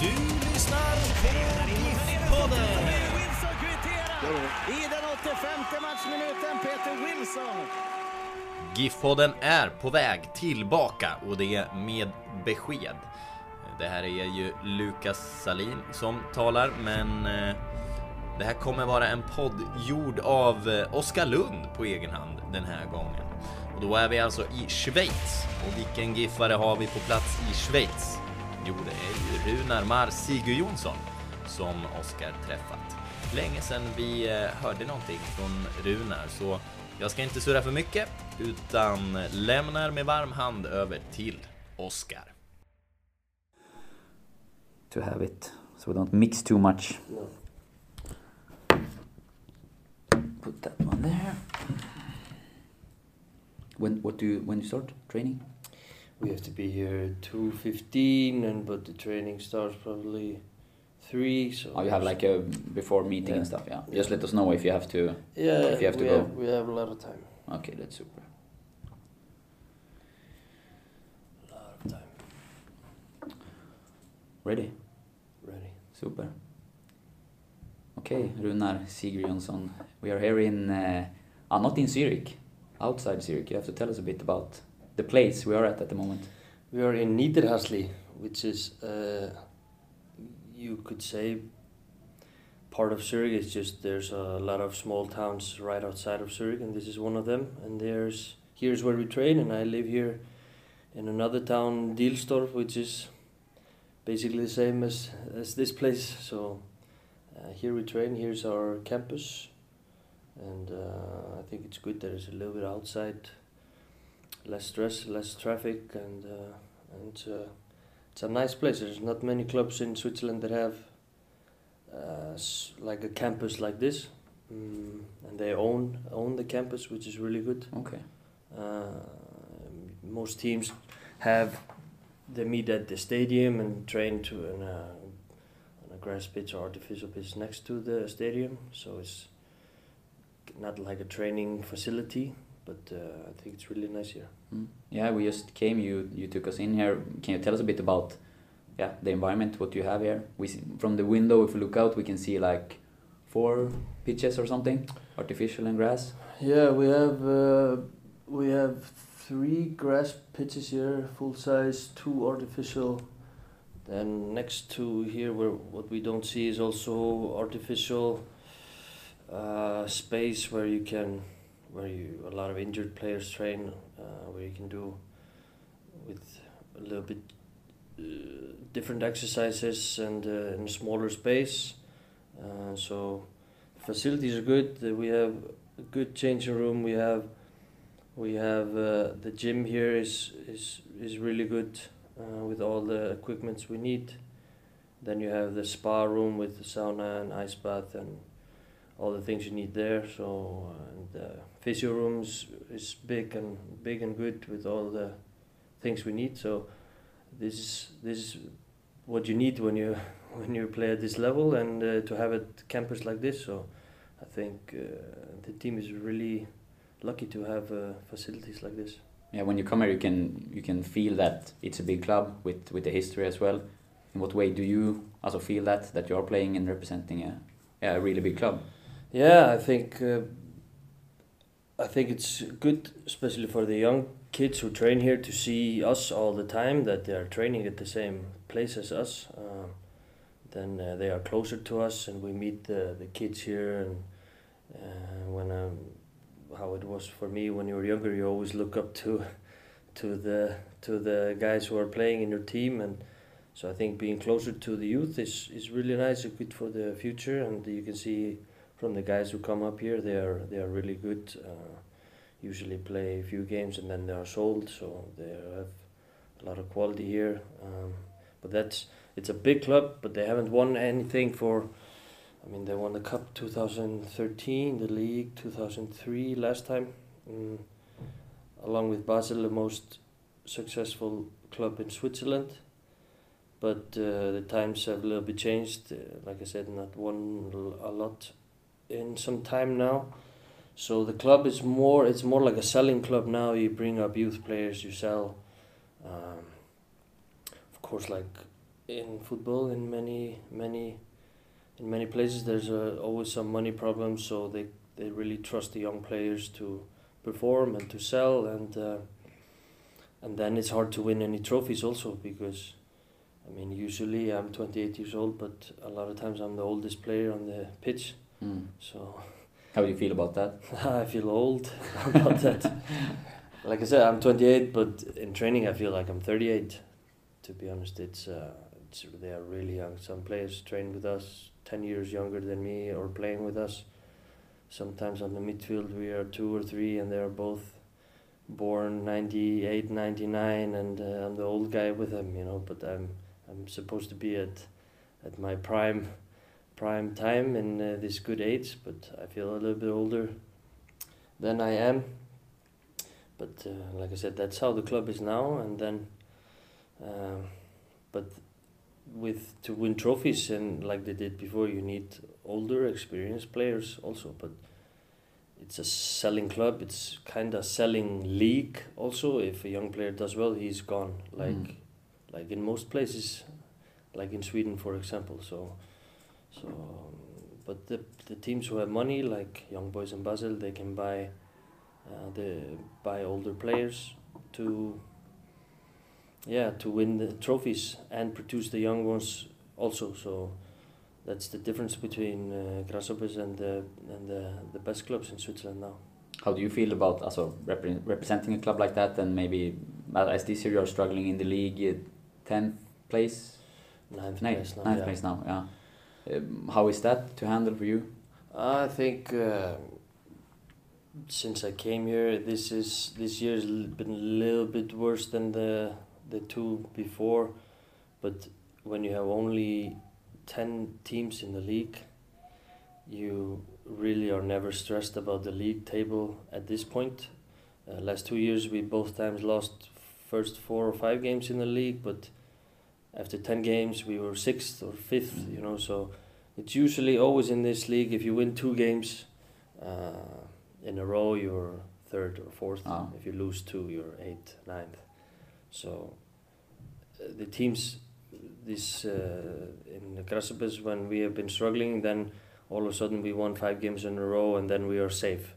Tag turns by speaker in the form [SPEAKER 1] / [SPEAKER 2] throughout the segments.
[SPEAKER 1] Du lyssnar på GIF-podden.
[SPEAKER 2] I den 85 matchminuten, Peter Wilson.
[SPEAKER 3] GIF-podden är på väg tillbaka och det med besked. Det här är ju Lukas Salin som talar, men eh, det här kommer vara en podd gjord av eh, Oskar Lund på egen hand den här gången. Och då är vi alltså i Schweiz. Och vilken giffare har vi på plats i Schweiz? Jo, det är ju Runar Mar Sigurjonsson som Oskar träffat. Länge sedan vi eh, hörde någonting från Runar, så jag ska inte surra för mycket, utan lämnar med varm hand över till Oskar.
[SPEAKER 4] To have it, so we don't mix too much. Put that one there. When what do you when you start training?
[SPEAKER 5] We have to be here at two fifteen, and but the training starts probably three. So
[SPEAKER 4] Oh, you have like a before meeting and stuff. Yeah. Just let us know if you have to.
[SPEAKER 5] yeah,
[SPEAKER 4] if you have to
[SPEAKER 5] we
[SPEAKER 4] go.
[SPEAKER 5] have we have a lot of time.
[SPEAKER 4] Okay, that's super.
[SPEAKER 5] A lot of time.
[SPEAKER 4] Ready?
[SPEAKER 5] Ready.
[SPEAKER 4] Super. Okay, Runar Sigurjonsson. We are here in, uh, ah, not in Zurich, outside Zurich. You have to tell us a bit about the place we are at at the moment.
[SPEAKER 5] We are in Niederhasli, which is uh, you could say part of Zurich. It's just there's a lot of small towns right outside of Zurich, and this is one of them. And there's here's where we train, and I live here in another town, Dielsdorf, which is basically the same as as this place. So uh, here we train. Here's our campus, and uh, I think it's good that it's a little bit outside, less stress, less traffic, and uh, and uh, it's a nice place. There's not many clubs in Switzerland that have uh, like a campus like this, mm, and they own own the campus, which is really good.
[SPEAKER 4] Okay.
[SPEAKER 5] Uh, most teams have they meet at the stadium and train to an, on a grass pitch or artificial pitch next to the stadium. So it's not like a training facility, but uh, I think it's really nice here.
[SPEAKER 4] Mm. Yeah, we just came. You you took us in here. Can you tell us a bit about, yeah, the environment? What you have here? We see, from the window, if we look out, we can see like four pitches or something, artificial and grass.
[SPEAKER 5] Yeah, we have uh, we have three grass pitches here, full size, two artificial. Then next to here, where what we don't see is also artificial uh, space where you can, where you a lot of injured players train, uh, where you can do with a little bit uh, different exercises and uh, in a smaller space. Uh, so facilities are good. Uh, We have a good changing room. We have we have uh, the gym here is is is really good uh, with all the equipments we need. Then you have the spa room with the sauna and ice bath and all the things you need there. So uh, and the physio rooms is big and big and good with all the things we need. So this is this is what you need when you when you play at this level and uh, to have a campus like this. So I think uh, the team is really lucky to have uh, facilities like this.
[SPEAKER 4] Yeah, when you come here, you can you can feel that it's a big club with with the history as well. In what way do you also feel that that you are playing and representing a yeah a really big club?
[SPEAKER 5] Yeah, I think uh, I think it's good, especially for the young kids who train here, to see us all the time. That they are training at the same place as us. Um, then uh, they are closer to us, and we meet the the kids here. And uh, when I'm how it was for me when you were younger. You always look up to to the to the guys who are playing in your team, and so I think being closer to the youth is, is really nice good for the future. And you can see from the guys who come up here, they are they are really good. Uh, usually play a few games and then they are sold, so they have a lot of quality here. Um, but that's it's a big club, but they haven't won anything for. I mean, they won the cup 2013, the league 2003 last time, mm, along with Basel, the most successful club in Switzerland. But uh, the times have a little bit changed. Uh, like I said, not won a lot in some time now. So the club is more. It's more like a selling club now. You bring up youth players, you sell. Um, of course, like in football, in many many in many places, there's uh, always some money problems. So they they really trust the young players to perform and to sell, and uh, and then it's hard to win any trophies also because. I mean, usually I'm 28 years old, but a lot of times I'm the oldest player on the pitch.
[SPEAKER 4] Mm.
[SPEAKER 5] So
[SPEAKER 4] How do you feel about that?
[SPEAKER 5] I feel old about that. like I said, I'm 28, but in training I feel like I'm 38. To be honest, it's, uh, it's they are really young. Some players train with us 10 years younger than me or playing with us. Sometimes on the midfield we are two or three, and they are both born 98, 99, and uh, I'm the old guy with them, you know. But I'm I'm supposed to be at at my prime prime time in uh, this good age, but I feel a little bit older than I am. But uh, like I said, that's how the club is now. And then, um, but with to win trophies and like they did before, you need older, experienced players also. But it's a selling club. It's kind of selling league also. If a young player does well, he's gone. Like,
[SPEAKER 4] Mm.
[SPEAKER 5] like in most places, like in Sweden, for example. So so, but the the teams who have money, like Young Boys in Basel, they can buy uh, the buy older players to yeah to win the trophies and produce the young ones also. So that's the difference between uh, Grasshoppers and the and the, the best clubs in Switzerland now.
[SPEAKER 4] How do you feel about also repre- representing a club like that and maybe uh, as this year you are struggling in the league, tenth place,
[SPEAKER 5] Ninth
[SPEAKER 4] ninth,
[SPEAKER 5] place now.
[SPEAKER 4] ninth
[SPEAKER 5] yeah.
[SPEAKER 4] place now, yeah. Um, how is that to handle for you?
[SPEAKER 5] I think uh, since I came here, this is this year's been a little bit worse than the the two before, but when you have only ten teams in the league, you really are never stressed about the league table at this point. Uh, last two years, we both times lost first four or five games in the league, but after ten games, we were sixth or fifth. You know, so it's usually always in this league. If you win two games uh, in a row, you're third or fourth.
[SPEAKER 4] Ah.
[SPEAKER 5] If you lose two, you're eighth, ninth. So uh, the teams, this uh, in the Grasshoppers, when we have been struggling, then all of a sudden we won five games in a row, and then we are safe.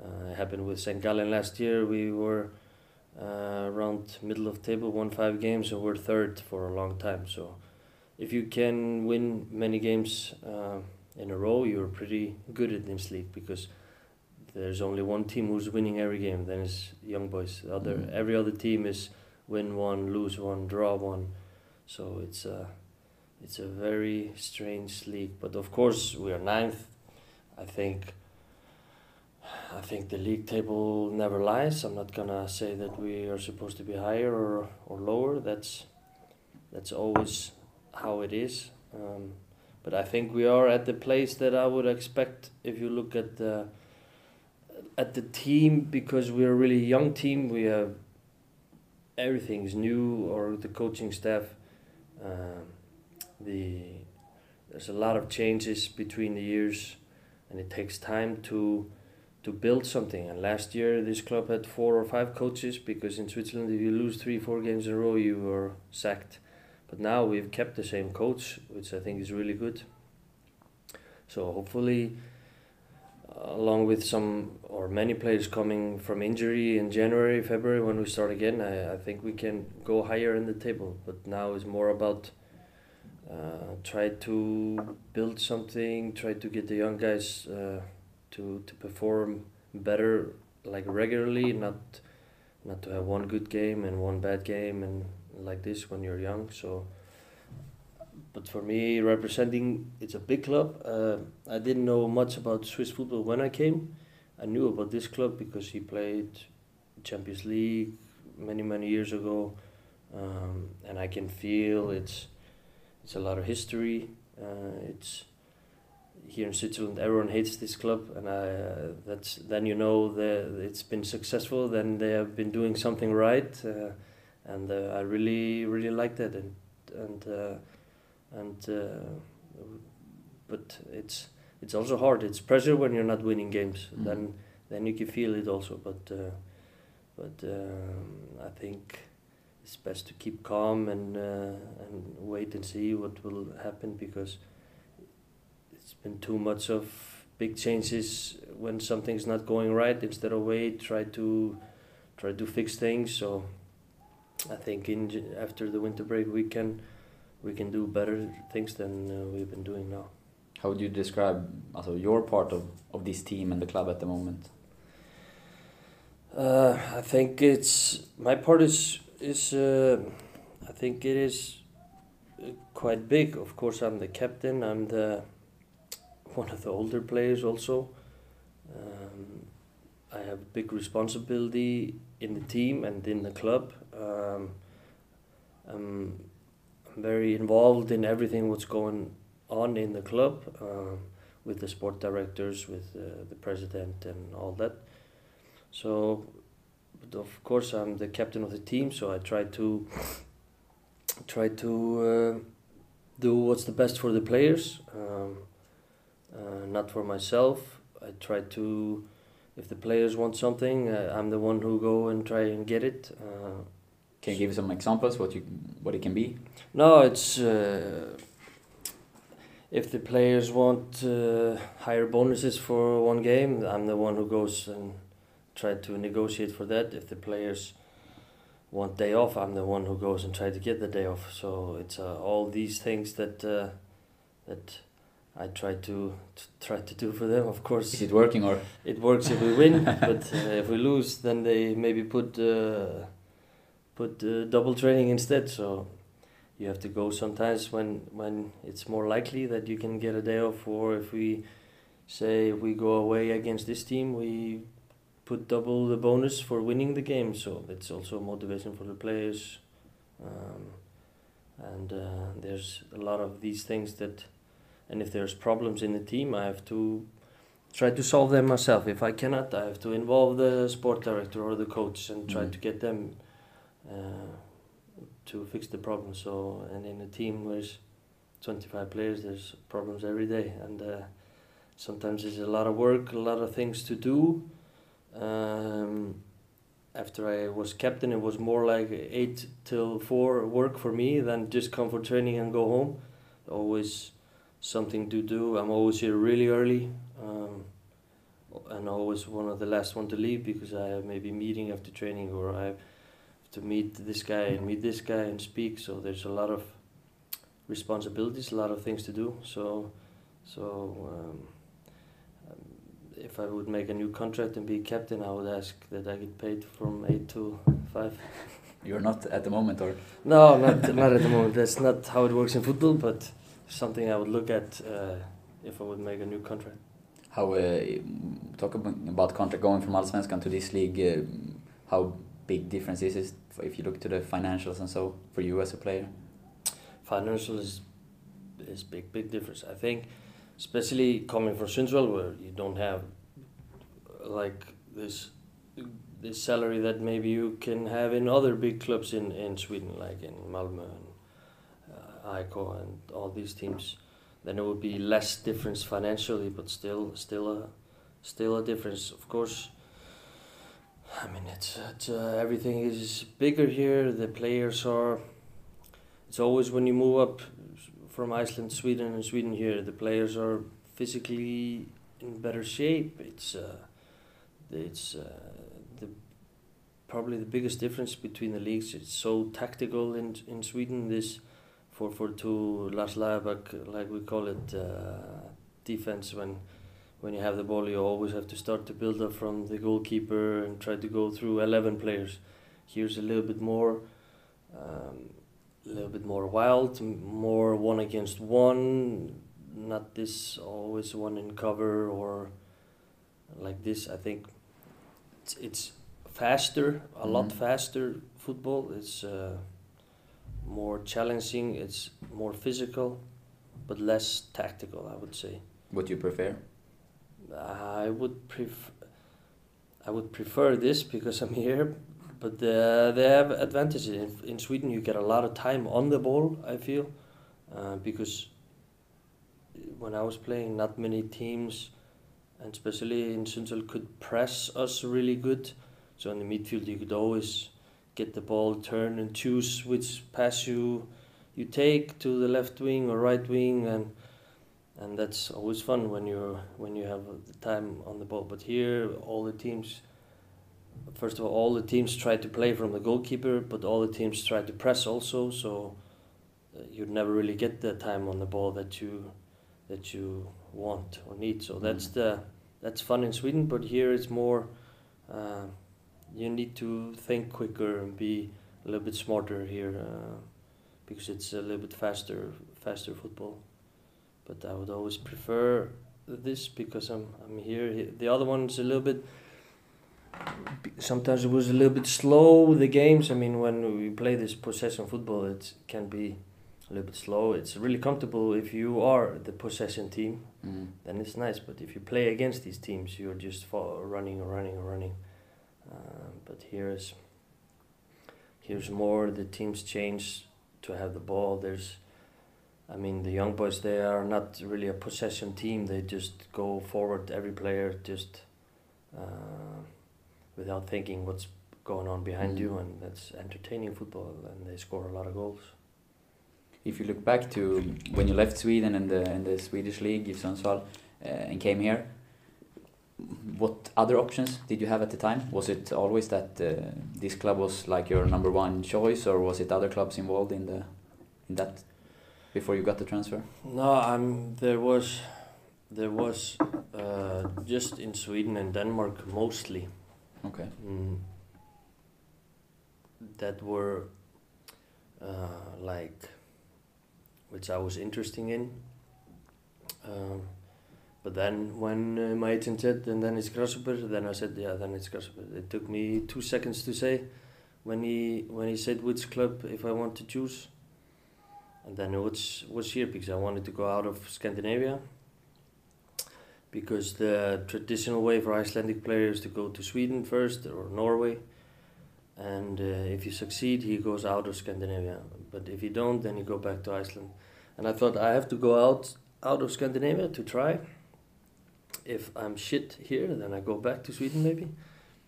[SPEAKER 5] Uh, it happened with St. Gallen last year. We were uh, around middle of table, won five games, and we're third for a long time. So if you can win many games uh, in a row, you're pretty good at this league because there's only one team who's winning every game. Then it's Young Boys. The other,
[SPEAKER 4] Mm.
[SPEAKER 5] every other team is win one, lose one, draw one. So it's a, it's a very strange league. But of course, we are ninth. I think. I think the league table never lies. I'm not gonna say that we are supposed to be higher or, or lower. That's that's always how it is. Um, but I think we are at the place that I would expect if you look at the at the team because we're a really young team. We have everything's new or the coaching staff. Um, the there's a lot of changes between the years, and it takes time to to build something. And last year, this club had four or five coaches because in Switzerland, if you lose three, four games in a row, you are sacked. But now we've kept the same coach, which I think is really good. So hopefully, along with some or many players coming from injury in January, February, when we start again, I, I think we can go higher in the table. But now it's more about uh, try to build something, try to get the young guys uh, to to perform better like regularly, not not to have one good game and one bad game and like this when you're young. So, but for me, representing it's a big club. Uh, I didn't know much about Swiss football when I came. I knew about this club because he played Champions League many many years ago, um, and I can feel it's it's a lot of history. Uh, it's here in Switzerland, everyone hates this club, and I, uh, that's then you know that it's been successful. Then they have been doing something right, uh, and uh, I really really like that. And and uh, and uh, but it's it's also hard. It's pressure when you're not winning games.
[SPEAKER 4] Mm.
[SPEAKER 5] Then then you can feel it also. But uh, but um, I think it's best to keep calm and and wait and see what will happen because been too much of big changes when something's not going right instead of wait try to try to fix things. So i think in after the winter break we can we can do better things than uh, we've been doing now.
[SPEAKER 4] How would you describe also your part of, of this team and the club at the moment?
[SPEAKER 5] uh, i think it's my part is is uh, i think it is uh, quite big. Of course i'm the captain i'm the one of the older players also. Um, I have big responsibility in the team and in the club. Um, I'm, I'm very involved in everything what's going on in the club um, with the sport directors, with uh, the president, and all that. So, but of course, I'm the captain of the team, so I try to try to uh, do what's the best for the players. Um, uh, not for myself. I try to, if the players want something, uh, I'm the one who go and try and get it. Uh,
[SPEAKER 4] Can you give some examples what you what it can be?
[SPEAKER 5] no, it's uh, if the players want uh, higher bonuses for one game, I'm the one who goes and try to negotiate for that. If the players want day off, I'm the one who goes and try to get the day off. So it's uh, all these things that uh, that I try to, to try to do for them. Of course,
[SPEAKER 4] Is it working or
[SPEAKER 5] it works if we win, but uh, if we lose, then they maybe put uh, put uh, double training instead. So you have to go sometimes when when it's more likely that you can get a day off. Or if we say if we go away against this team, we put double the bonus for winning the game. So it's also a motivation for the players. Um, and uh, there's a lot of these things that, and if there's problems in the team, I have to try to solve them myself. If I cannot, I have to involve the sport director or the coach and try
[SPEAKER 4] Mm.
[SPEAKER 5] to get them uh, to fix the problem. So, and in a team there's 25 players, there's problems every day, and uh, sometimes it's a lot of work, a lot of things to do. Um, after I was captain, it was more like eight till four work for me than just come for training and go home. Always something to do. I'm always here really early, um, and always one of the last one to leave because I have maybe meeting after training or I have to meet this guy and meet this guy and speak. So there's a lot of responsibilities, a lot of things to do. So, so um, if I would make a new contract and be captain, I would ask that I get paid from eight to five.
[SPEAKER 4] you're not at the moment or
[SPEAKER 5] No, not not at the moment. That's not how it works in football, but something I would look at uh, if I would make a new contract.
[SPEAKER 4] how uh, talk about, about contract going from Allsvenskan to this league? Uh, how big difference is it if you look to the financials and so for you as a player?
[SPEAKER 5] Financial is is big big difference. I think, especially coming from Sundsvall, where you don't have like this this salary that maybe you can have in other big clubs in in Sweden, like in Malmö uh, and all these teams. Then it would be less difference financially, but still still a still a difference. Of course. I mean, it's, it's uh, everything is bigger here. The players are. It's always when you move up from Iceland, Sweden, and Sweden here, the players are physically in better shape. It's uh, it's uh, the probably the biggest difference between the leagues. It's so tactical in in Sweden. This four four two Lars Lagerbäck, like we call it, uh, defense when when you have the ball, you always have to start to build up from the goalkeeper and try to go through 11 players. Here's a little bit more, um, a little bit more wild, more one against one. Not this always one in cover or like this. I think it's, it's faster, a lot
[SPEAKER 4] Mhm.
[SPEAKER 5] faster football. It's uh, more challenging. It's more physical, but less tactical. I would say.
[SPEAKER 4] What do you prefer?
[SPEAKER 5] I would prefer. I would prefer this because I'm here, but uh, they have advantages. In, in Sweden, you get a lot of time on the ball. I feel, uh, because when I was playing, not many teams, and especially in Sundsvall, could press us really good. So in the midfield, you could always get the ball, turn and choose which pass you you take to the left wing or right wing, and and that's always fun when you when you have the time on the ball. But here, all the teams, first of all, all the teams try to play from the goalkeeper, but all the teams try to press also. So uh, you'd never really get the time on the ball that you that you want or need. So that's the that's fun in Sweden. But here it's more. Uh, you need to think quicker and be a little bit smarter here uh, because it's a little bit faster faster football but I would always prefer this because I'm I'm here. The other one's a little bit. Sometimes it was a little bit slow. The games. I mean, when we play this possession football, it can be a little bit slow. It's really comfortable if you are the possession team.
[SPEAKER 4] Mm.
[SPEAKER 5] Then it's nice. But if you play against these teams, you're just running and running and running. Uh, but here's here's more. The teams change to have the ball. There's I mean, the young boys, they are not really a possession team. They just go forward, every player just uh, without thinking what's going on behind
[SPEAKER 4] Mm.
[SPEAKER 5] you, and that's entertaining football, and they score a lot of goals.
[SPEAKER 4] If you look back to when you left Sweden and the in the Swedish league, Sundsvall, uh, and came here, what other options did you have at the time? Was it always that uh, this club was like your number one choice, or was it other clubs involved in the in that before you got the transfer?
[SPEAKER 5] No, I'm. There was, there was, uh, just in Sweden and Denmark mostly.
[SPEAKER 4] Okay.
[SPEAKER 5] Mm, that were uh, like which I was interested in. Um, but then when uh, my agent said, and then it's Grasshopper, then I said, yeah, then it's Grasshopper. It took me two seconds to say when he when he said which club if I want to choose. And then it was was here because I wanted to go out of Scandinavia. Because the traditional way for Icelandic players to go to Sweden first or Norway, and uh, if you succeed, he goes out of Scandinavia. But if you don't, then you go back to Iceland. And I thought I have to go out out of Scandinavia to try. If I'm shit here, then I go back to Sweden maybe.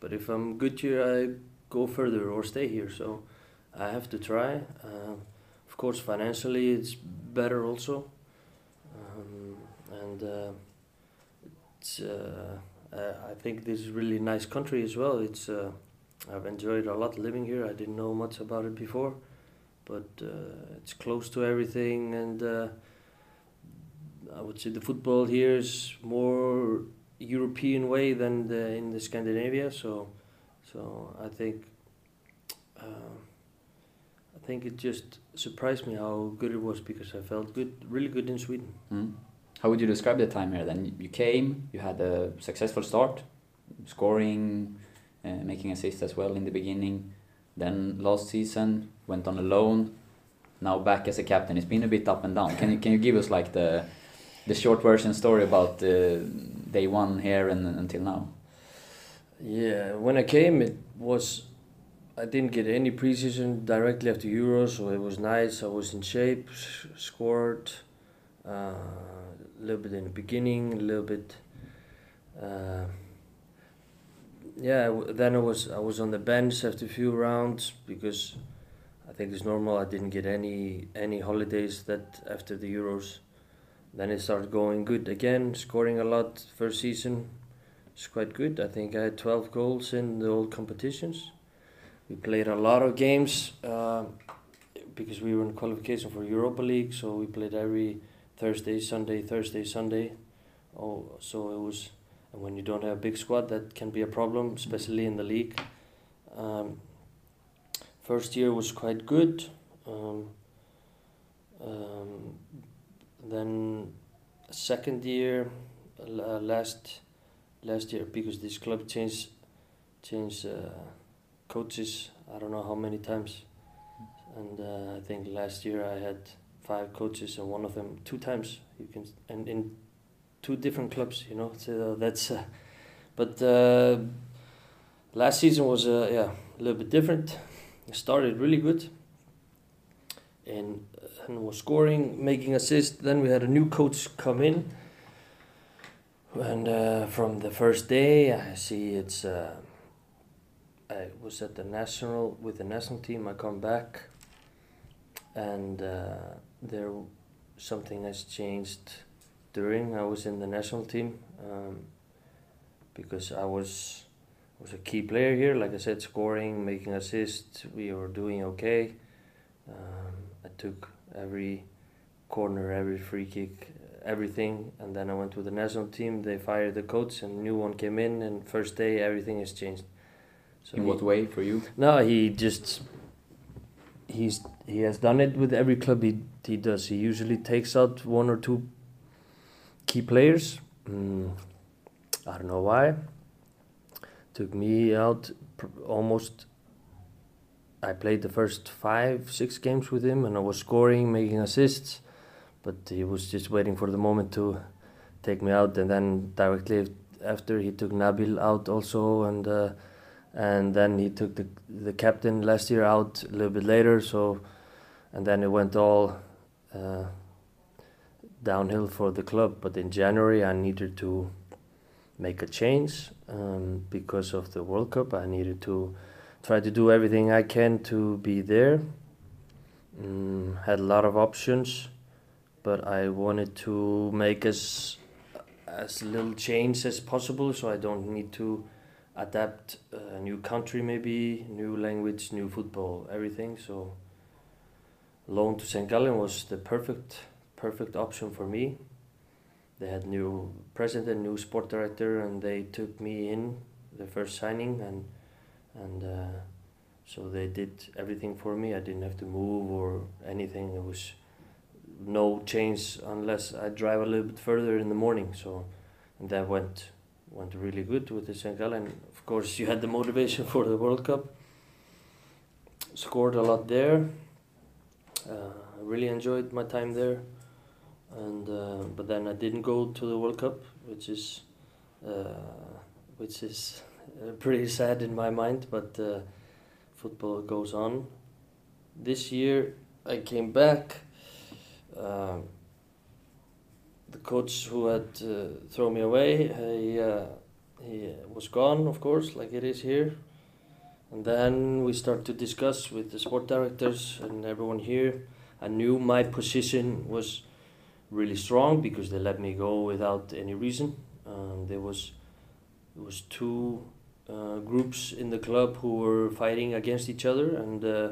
[SPEAKER 5] But if I'm good here, I go further or stay here. So I have to try. Um, of course, financially, it's better also. Um, and uh, it's, uh, uh, I think this is really nice country as well. It's uh, I've enjoyed a lot living here. I didn't know much about it before, but uh, it's close to everything, and uh, I would say the football here is more European way than the, in the Scandinavia. So, so I think uh, I think it just surprised me how good it was because I felt good, really good in Sweden.
[SPEAKER 4] Mm. How would you describe the time here? Then you came, you had a successful start, scoring, uh, making assists as well in the beginning. Then last season went on a loan. Now back as a captain. It's been a bit up and down. Can you can you give us like the the short version story about uh, day one here and until now?
[SPEAKER 5] Yeah, when I came, it was I didn't get any preseason directly after Euros, so it was nice. I was in shape, scored uh, a little bit in the beginning, a little bit. Uh, yeah, then I was I was on the bench after a few rounds because I think it's normal. I didn't get any any holidays that after the Euros. Then it started going good again, scoring a lot first season. It's quite good. I think I had 12 goals in the old competitions. We played a lot of games uh, because we were in qualification for Europa League, so we played every Thursday, Sunday, Thursday, Sunday Oh, so it was, and when you don't have a big squad, that can be a problem, especially in the league. Um, first year was quite good. Um, um, then second year, uh, last last year because this club changed changed uh, coaches. I don't know how many times, and uh, I think last year I had five coaches and one of them two times. You can and in two different clubs, you know. So that's, uh, but uh, last season was uh, yeah a little bit different. It started really good, and and was scoring, making assists. Then we had a new coach come in, and uh, from the first day I see it's. Uh, I was at the national with the national team. I come back, and uh, there something has changed during I was in the national team um, because I was was a key player here. Like I said, scoring, making assists, we were doing okay. Um, I took every corner, every free kick, everything, and then I went to the national team. They fired the coach, and new one came in, and first day everything has changed.
[SPEAKER 4] So in he, what way for you?
[SPEAKER 5] No, he just he's he has done it with every club he he does. He usually takes out one or two key players. Mm, I don't know why. Took me out almost. I played the first five, six games with him, and I was scoring, making assists, but he was just waiting for the moment to take me out. And then directly after, he took Nabil out also, and uh, and then he took the the captain last year out a little bit later. So, and then it went all. Uh, downhill for the club. But in January, I needed to make a change um, because of the World Cup. I needed to try to do everything I can to be there. Um, had a lot of options, but I wanted to make as as little change as possible, so I don't need to adapt a new country, maybe new language, new football, everything. So loan to St. Gallen was the perfect perfect option for me. They had new president, new sport director, and they took me in the first signing, and and uh, so they did everything for me. I didn't have to move or anything. It was no change unless I drive a little bit further in the morning. So, and that went went really good with the St. Gallen. Of course, you had the motivation for the World Cup. Scored a lot there. Uh, really enjoyed my time there and uh, but then I didn't go to the World Cup, which is uh, which is pretty sad in my mind. But uh, football goes on. This year I came back. Um, the coach who had uh, thrown me away, he uh, he was gone, of course, like it is here. And then we start to discuss with the sport directors and everyone here. I knew my position was really strong because they let me go without any reason. Um, there was there was two uh, groups in the club who were fighting against each other, and uh,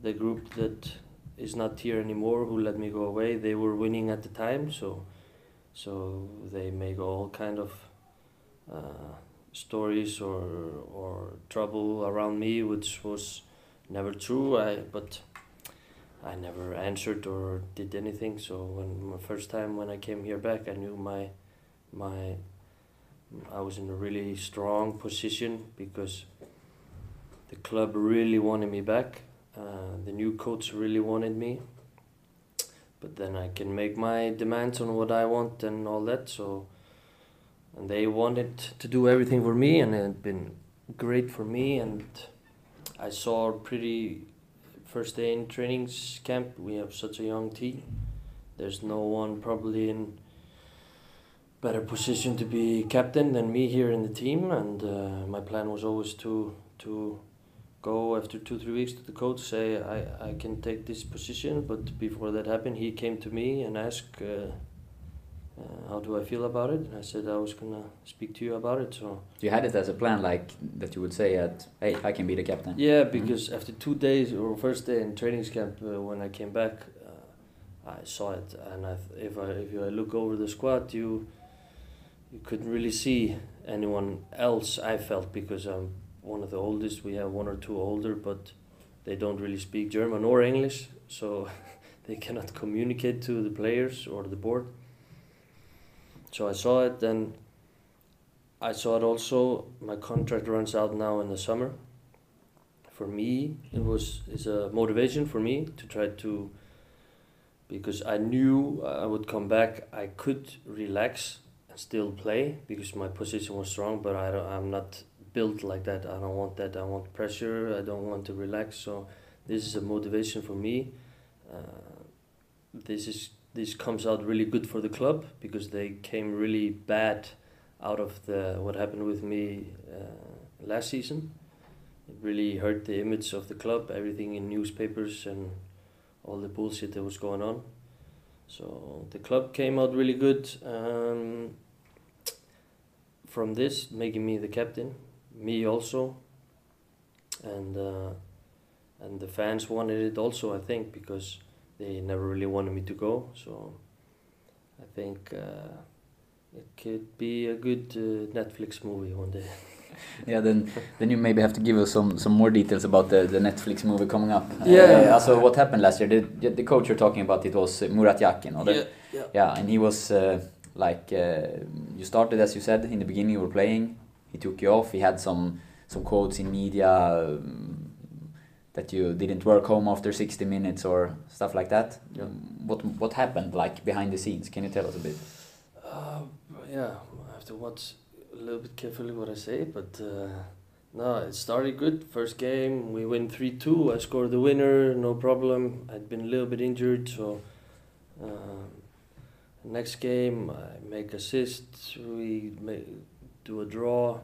[SPEAKER 5] the group that is not here anymore, who let me go away, they were winning at the time, so so they make all kind of uh, stories or or trouble around me, which was never true. I but I never answered or did anything. So when my first time when I came here back, I knew my my I was in a really strong position because the club really wanted me back. Uh, the new coach really wanted me. But then I can make my demands on what I want and all that. So, and they wanted to do everything for me, and it had been great for me. And I saw pretty first day in training camp. We have such a young team. There's no one probably in better position to be captain than me here in the team. And uh, my plan was always to to go after two three weeks to the coach say I, I can take this position. But before that happened, he came to me and asked. Uh, uh, how do I feel about it? And I said I was gonna speak to you about it. So
[SPEAKER 4] you had it as a plan, like that you would say at, "Hey, I can be the captain."
[SPEAKER 5] Yeah, mm-hmm. because mm -hmm. after two days or first day in training camp, uh, when I came back, uh, I saw it, and I if I if I look over the squad, you you couldn't really see anyone else. I felt because I'm one of the oldest. We have one or two older, but they don't really speak German or English, so they cannot communicate to the players or the board. So I saw it, and I saw it also. My contract runs out now in the summer. For me, it was is a motivation for me to try to because I knew I would come back. I could relax still play because my position was strong, but I don't, I'm not built like that. I don't want that. I want pressure. I don't want to relax. So this is a motivation for me. Uh, this is this comes out really good for the club because they came really bad out of the what happened with me uh, last season. It really hurt the image of the club. Everything in newspapers and all the bullshit that was going on. So the club came out really good um, from this, making me the captain, me also, and uh, and the fans wanted it also. I think because they never really wanted me to go. So I think uh, it could be a good uh, Netflix movie one day.
[SPEAKER 4] yeah, then then you maybe have to give us some some more details about the, the Netflix movie coming up.
[SPEAKER 5] Yeah.
[SPEAKER 4] Uh, so what happened last year? The, the coach you're talking about it was Murat Yakin, or
[SPEAKER 5] Yeah, yeah.
[SPEAKER 4] yeah, and he was uh, like uh, you started as you said in the beginning. You were playing. He took you off. He had some some quotes in media um, that you didn't work home after 60 minutes or stuff like that.
[SPEAKER 5] Yeah.
[SPEAKER 4] What what happened like behind the scenes? Can you tell us a bit?
[SPEAKER 5] Uh, yeah, I have to watch a little bit carefully what I say, but uh, no, it started good. First game, we win 3 2. I scored the winner, no problem. I'd been a little bit injured, so. Um, next game, I make assist, we make, do a draw.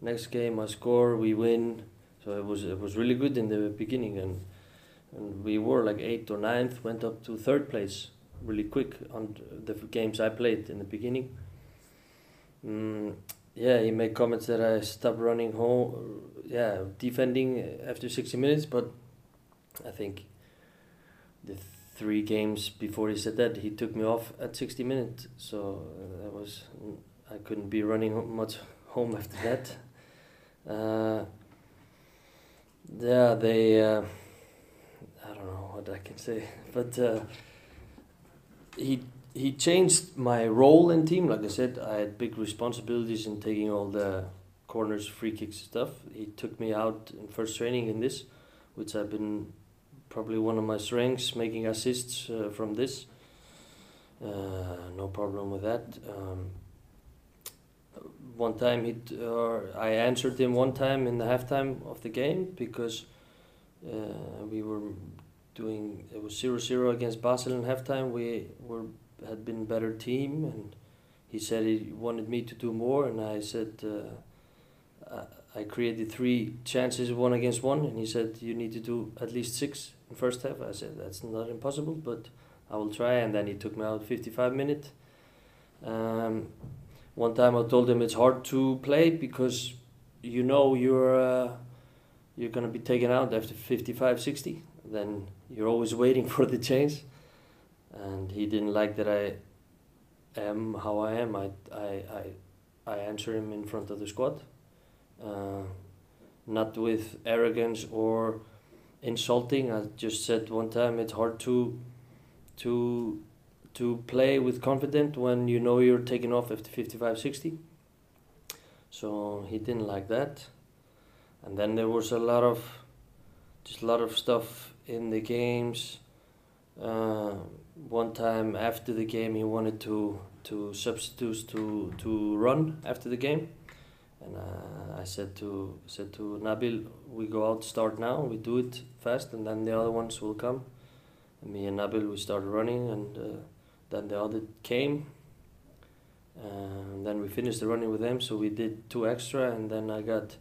[SPEAKER 5] Next game, I score, we win. So it was it was really good in the beginning, and and we were like eighth or ninth, went up to third place really quick on the games I played in the beginning. Mm, yeah, he made comments that I stopped running home, yeah, defending after 60 minutes, but I think the three games before he said that, he took me off at 60 minutes, so uh, that was, I couldn't be running much home after that. Uh, yeah, they, uh, I don't know what I can say, but uh, he he changed my role in team. Like I said, I had big responsibilities in taking all the corners, free kicks, stuff. He took me out in first training in this, which I've been probably one of my strengths, making assists uh, from this. Uh, no problem with that. Um, one time he or I answered him one time in the halftime of the game because uh, we were doing it was 0-0 against Basel in halftime. We were had been better team, and he said he wanted me to do more, and I said uh, I, created three chances, one against one, and he said you need to do at least six in first half. I said that's not impossible, but I will try, and then he took me out 55 minutes. Um, one time I told him it's hard to play because you know you're uh, you're gonna be taken out after 55, 60. Then you're always waiting for the change, and he didn't like that I am how I am. I I I, I answer him in front of the squad, uh, not with arrogance or insulting. I just said one time it's hard to to to play with confidence when you know you're taking off after 55 60 so he didn't like that and then there was a lot of just a lot of stuff in the games uh, one time after the game he wanted to to substitute to to run after the game. And uh, I said to said to Nabil we go out start now. We do it fast and then the other ones will come. And me and Nabil we started running and uh, then the other came. And then we finished the running with them so we did two extra and then I got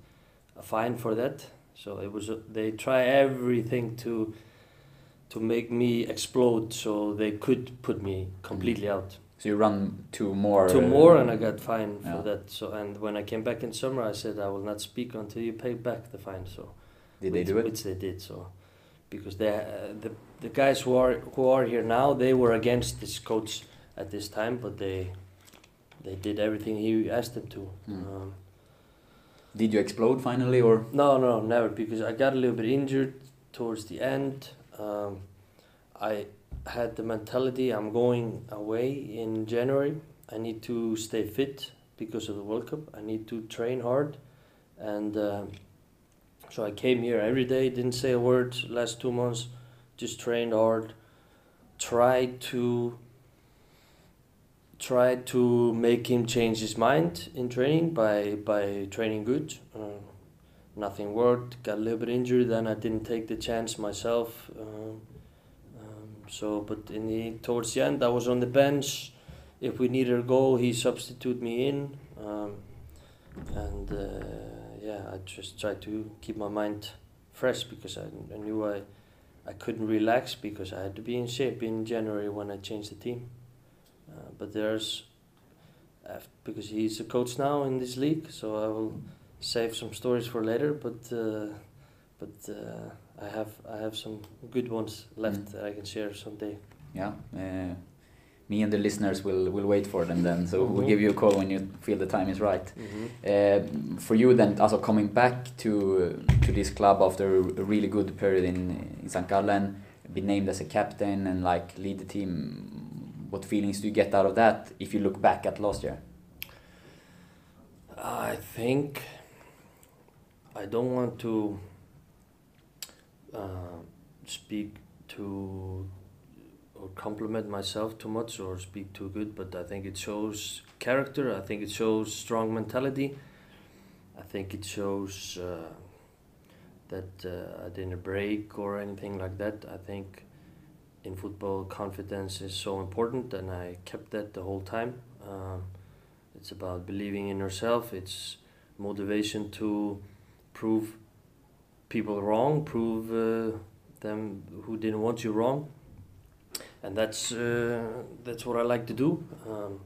[SPEAKER 5] a fine for that. So it was they try everything to to make me explode so they could put me completely out
[SPEAKER 4] So you run two more.
[SPEAKER 5] two
[SPEAKER 4] uh,
[SPEAKER 5] more and I got fine for that so and when I came back in summer I said I will not speak until you pay back the fine so
[SPEAKER 4] Did they
[SPEAKER 5] which,
[SPEAKER 4] do it?
[SPEAKER 5] Which they did. So, because they uh, the the guys who are who are here now, they were against this coach at this time, but they they did everything he asked them to.
[SPEAKER 4] Mm.
[SPEAKER 5] Um,
[SPEAKER 4] Did you explode finally, or
[SPEAKER 5] no, no, never, because I got a little bit injured towards the end. Um, I had the mentality I'm going away in January. I need to stay fit because of the World Cup. I need to train hard, and um, so I came here every day. Didn't say a word last two months. Just trained hard. Tried to tried to make him change his mind in training by by training good. Uh, nothing worked. Got a little bit injured. Then I didn't take the chance myself. Um, um, so, but in the towards the end, I was on the bench. If we needed a goal, he substituted me in, um, and uh, yeah, I just tried to keep my mind fresh because I, I knew I I couldn't relax because I had to be in shape in January when I changed the team. Uh, but there's because he's a coach now in this league, so I will save some stories for later. But uh, but uh, I have I have some good ones left
[SPEAKER 4] Mm.
[SPEAKER 5] that I can share someday.
[SPEAKER 4] yeah? Uh, me and the listeners will will wait for them then. So we'll
[SPEAKER 5] Mhm.
[SPEAKER 4] give you a call when you feel the time is right.
[SPEAKER 5] Mm-hmm.
[SPEAKER 4] Uh, for you then, also coming back to to this club after a really good period in in St. Gallen, be named as a captain and like lead the team. What feelings do you get out of that if you look back at last year?
[SPEAKER 5] I think I don't want to uh, speak to or compliment myself too much or speak too good, but I think it shows character. I think it shows strong mentality. I think it shows uh, that uh, I didn't break or anything like that. I think in football, confidence is so important, and I kept that the whole time. Um, it's about believing in yourself. It's motivation to prove people wrong, prove uh, them who didn't want you wrong, and that's uh, that's what I like to do. Um,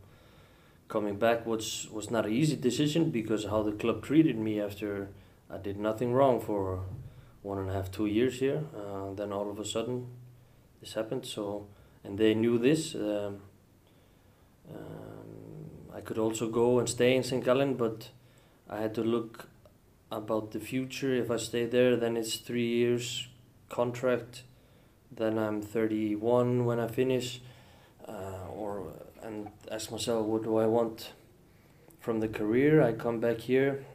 [SPEAKER 5] coming back was was not an easy decision because how the club treated me after I did nothing wrong for one and a half two years here. Uh, then all of a sudden, this happened. So and they knew this. Um, um, I could also go and stay in St. Gallen, but I had to look about the future. If I stay there, then it's three years contract. Then I'm 31 when I finish, uh, or and ask myself, what do I want from the career? I come back here.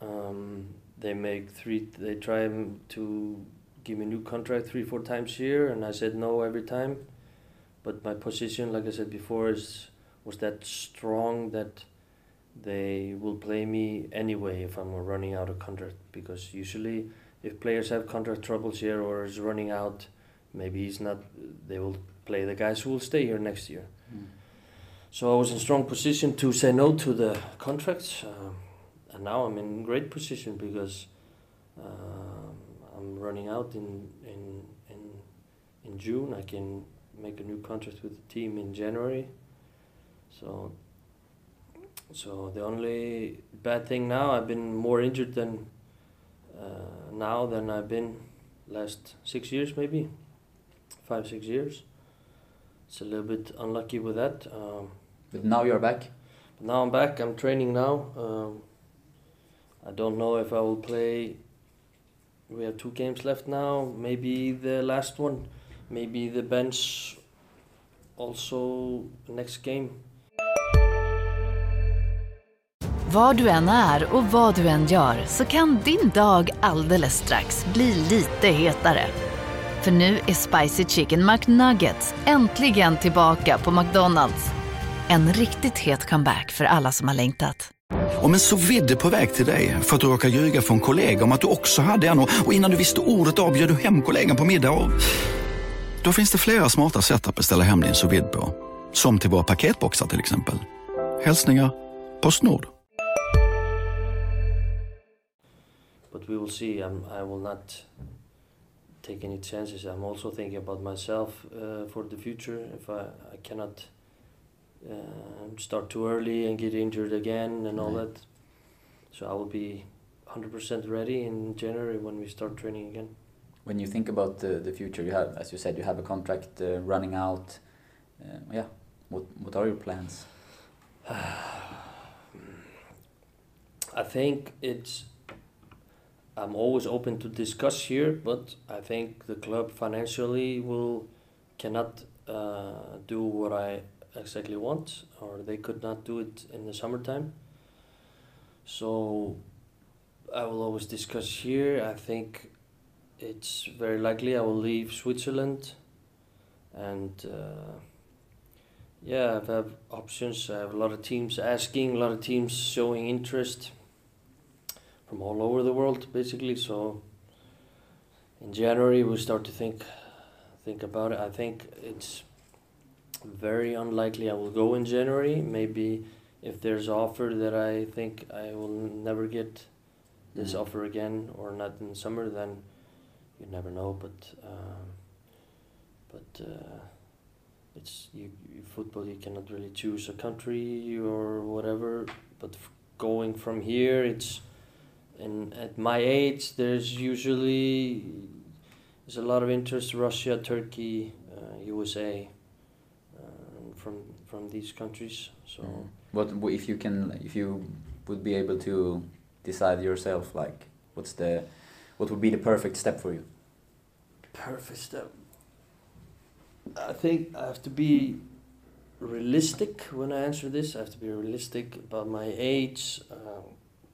[SPEAKER 5] Um, they make three. They try to give me a new contract three, four times year, and I said no every time. But my position, like I said before, is was that strong that they will play me anyway if I'm running out of contract because usually if players have contract troubles here or is running out maybe he's not they will play the guys who will stay here next year. So I was in strong position to say no to the contracts um, and now I'm in great position because um, I'm running out in, in in in June. I can make a new contract with the team in January. So so the only bad thing now, I've been more injured than uh, now than I've been last six years, maybe five six years. It's a little bit unlucky with that. Um,
[SPEAKER 4] But now you're back.
[SPEAKER 5] but now I'm back. I'm training now. Um, I don't know if I will play. We have two games left now. Maybe the last one. Maybe the bench. Also next game.
[SPEAKER 6] Var du än är och vad du än gör så kan din dag alldeles strax bli lite hetare. För nu är Spicy Chicken McNuggets äntligen tillbaka på McDonalds. En riktigt het comeback för alla som har längtat.
[SPEAKER 7] Om en så vidde på väg till dig för att du råkar ljuga från kollega om att du också hade en och och innan du visste ordet av bjöd du hem kollegan på middag och... Då finns det flera smarta sätt att beställa hem din sous vide på. Som till våra paketboxar till exempel. Hälsningar Postnord.
[SPEAKER 5] But we will see. I'm, I will not take any chances. I'm also thinking about myself uh, for the future. If I, I cannot uh, start too early and get injured again and all
[SPEAKER 4] Right.
[SPEAKER 5] that, so I will be 100% ready in January when we start training again.
[SPEAKER 4] When you think about the, the future, you have, as you said, you have a contract uh, running out. Uh, yeah, what what are your plans?
[SPEAKER 5] I think it's. I'm always open to discuss here, but I think the club financially will cannot uh, do what I exactly want, or they could not do it in the summertime. So I will always discuss here. I think it's very likely I will leave Switzerland, and uh, yeah, I have options. I have a lot of teams asking, a lot of teams showing interest from all over the world, basically. So in January we start to think think about it. I think it's very unlikely I will go in January. Maybe if there's an offer that I think I will never get this
[SPEAKER 4] Mhm.
[SPEAKER 5] offer again or not in summer, then you never know. But um, but uh, it's you, you football. You cannot really choose a country or whatever. But f- going from here, it's and at my age, there's usually there's a lot of interest. Russia, Turkey, uh, USA, uh, from from these countries. So.
[SPEAKER 4] Mm. What if you can if you would be able to decide yourself like what's the what would be the perfect step for you?
[SPEAKER 5] Perfect step. I think I have to be realistic when I answer this. I have to be realistic about my age, uh,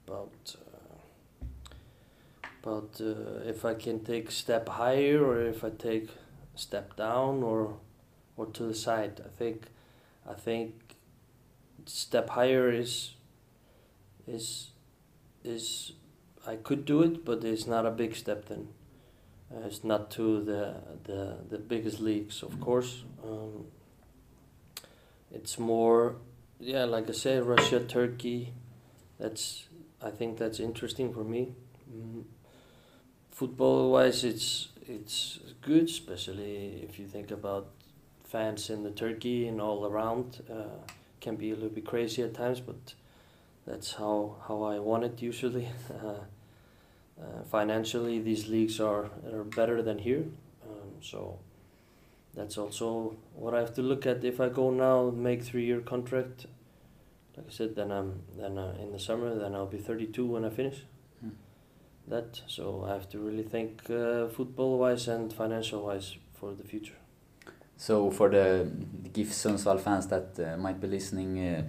[SPEAKER 5] about uh, about uh, if I can take a step higher or if I take a step down or or to the side. I think I think step higher is is is I could do it, but it's not a big step then. Uh, it's not to the the the biggest leagues, of course. Um, it's more, yeah, like I say, Russia, Turkey. That's I think that's interesting for me. Mm. Football wise, it's it's good, especially if you think about fans in the Turkey and all around. Uh, can be a little bit crazy at times, but that's how how I want it usually. Uh, uh, financially, these leagues are are better than here, um, so that's also what I have to look at. If I go now, make three year contract, like I said, then I'm then uh, in the summer, then I'll be thirty two when I finish. That so I have to really think uh, football wise and financial wise for the future.
[SPEAKER 4] So for the GIF Sundsvall fans that uh, might be listening, uh,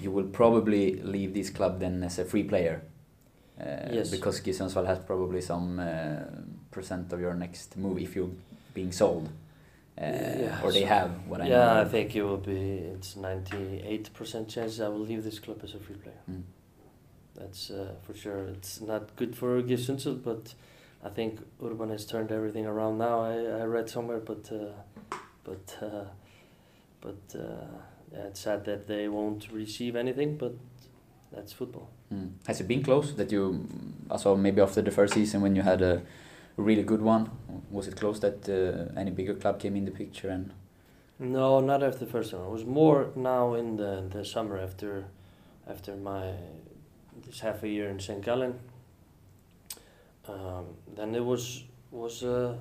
[SPEAKER 4] you will probably leave this club then as a free player. Uh,
[SPEAKER 5] Yes.
[SPEAKER 4] Because GIF Sundsvall has probably some uh, percent of your next move if you're being sold. Uh,
[SPEAKER 5] Yeah,
[SPEAKER 4] or they
[SPEAKER 5] so-
[SPEAKER 4] have what I
[SPEAKER 5] yeah,
[SPEAKER 4] know.
[SPEAKER 5] I think it will be. It's ninety eight percent chance I will leave this club as a free player.
[SPEAKER 4] Mm.
[SPEAKER 5] That's uh, for sure. It's not good for GIF but I think Urban has turned everything around now. I, I read somewhere, but uh, but uh, but uh, yeah, it's sad that they won't receive anything. But that's football.
[SPEAKER 4] Mm. Has it been close that you, also maybe after the first season when you had a really good one, was it close that uh, any bigger club came in the picture and
[SPEAKER 5] No, not after the first one. It was more now in the the summer after after my this half a year in St. Gallen. Um, then it was was a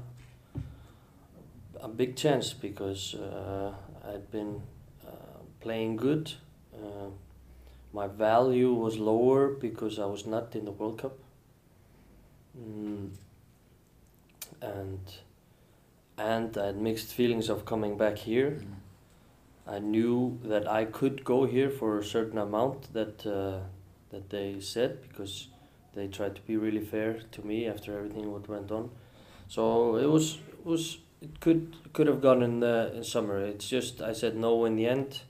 [SPEAKER 5] a big chance because uh, I'd been uh, playing good. Uh, my value was lower because I was not in the World Cup. Mm. And and I had mixed feelings of coming back here. I knew that I could go here for a certain amount that uh, that they said because they tried to be really fair to me after everything what went on. So it was it was it could could have gone in the in summer. It's just I said no in the end.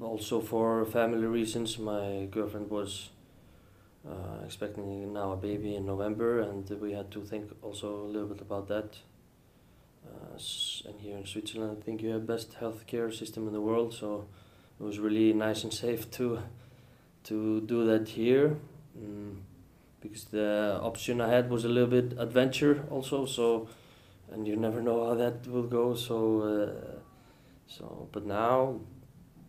[SPEAKER 5] Also for family reasons, my girlfriend was uh, expecting now a baby in November, and we had to think also a little bit about that. Uh, and here in Switzerland, I think you have best healthcare system in the world, so it was really nice and safe to to do that here, mm, because the option I had was a little bit adventure also. So, and you never know how that will go. So, uh, so but now,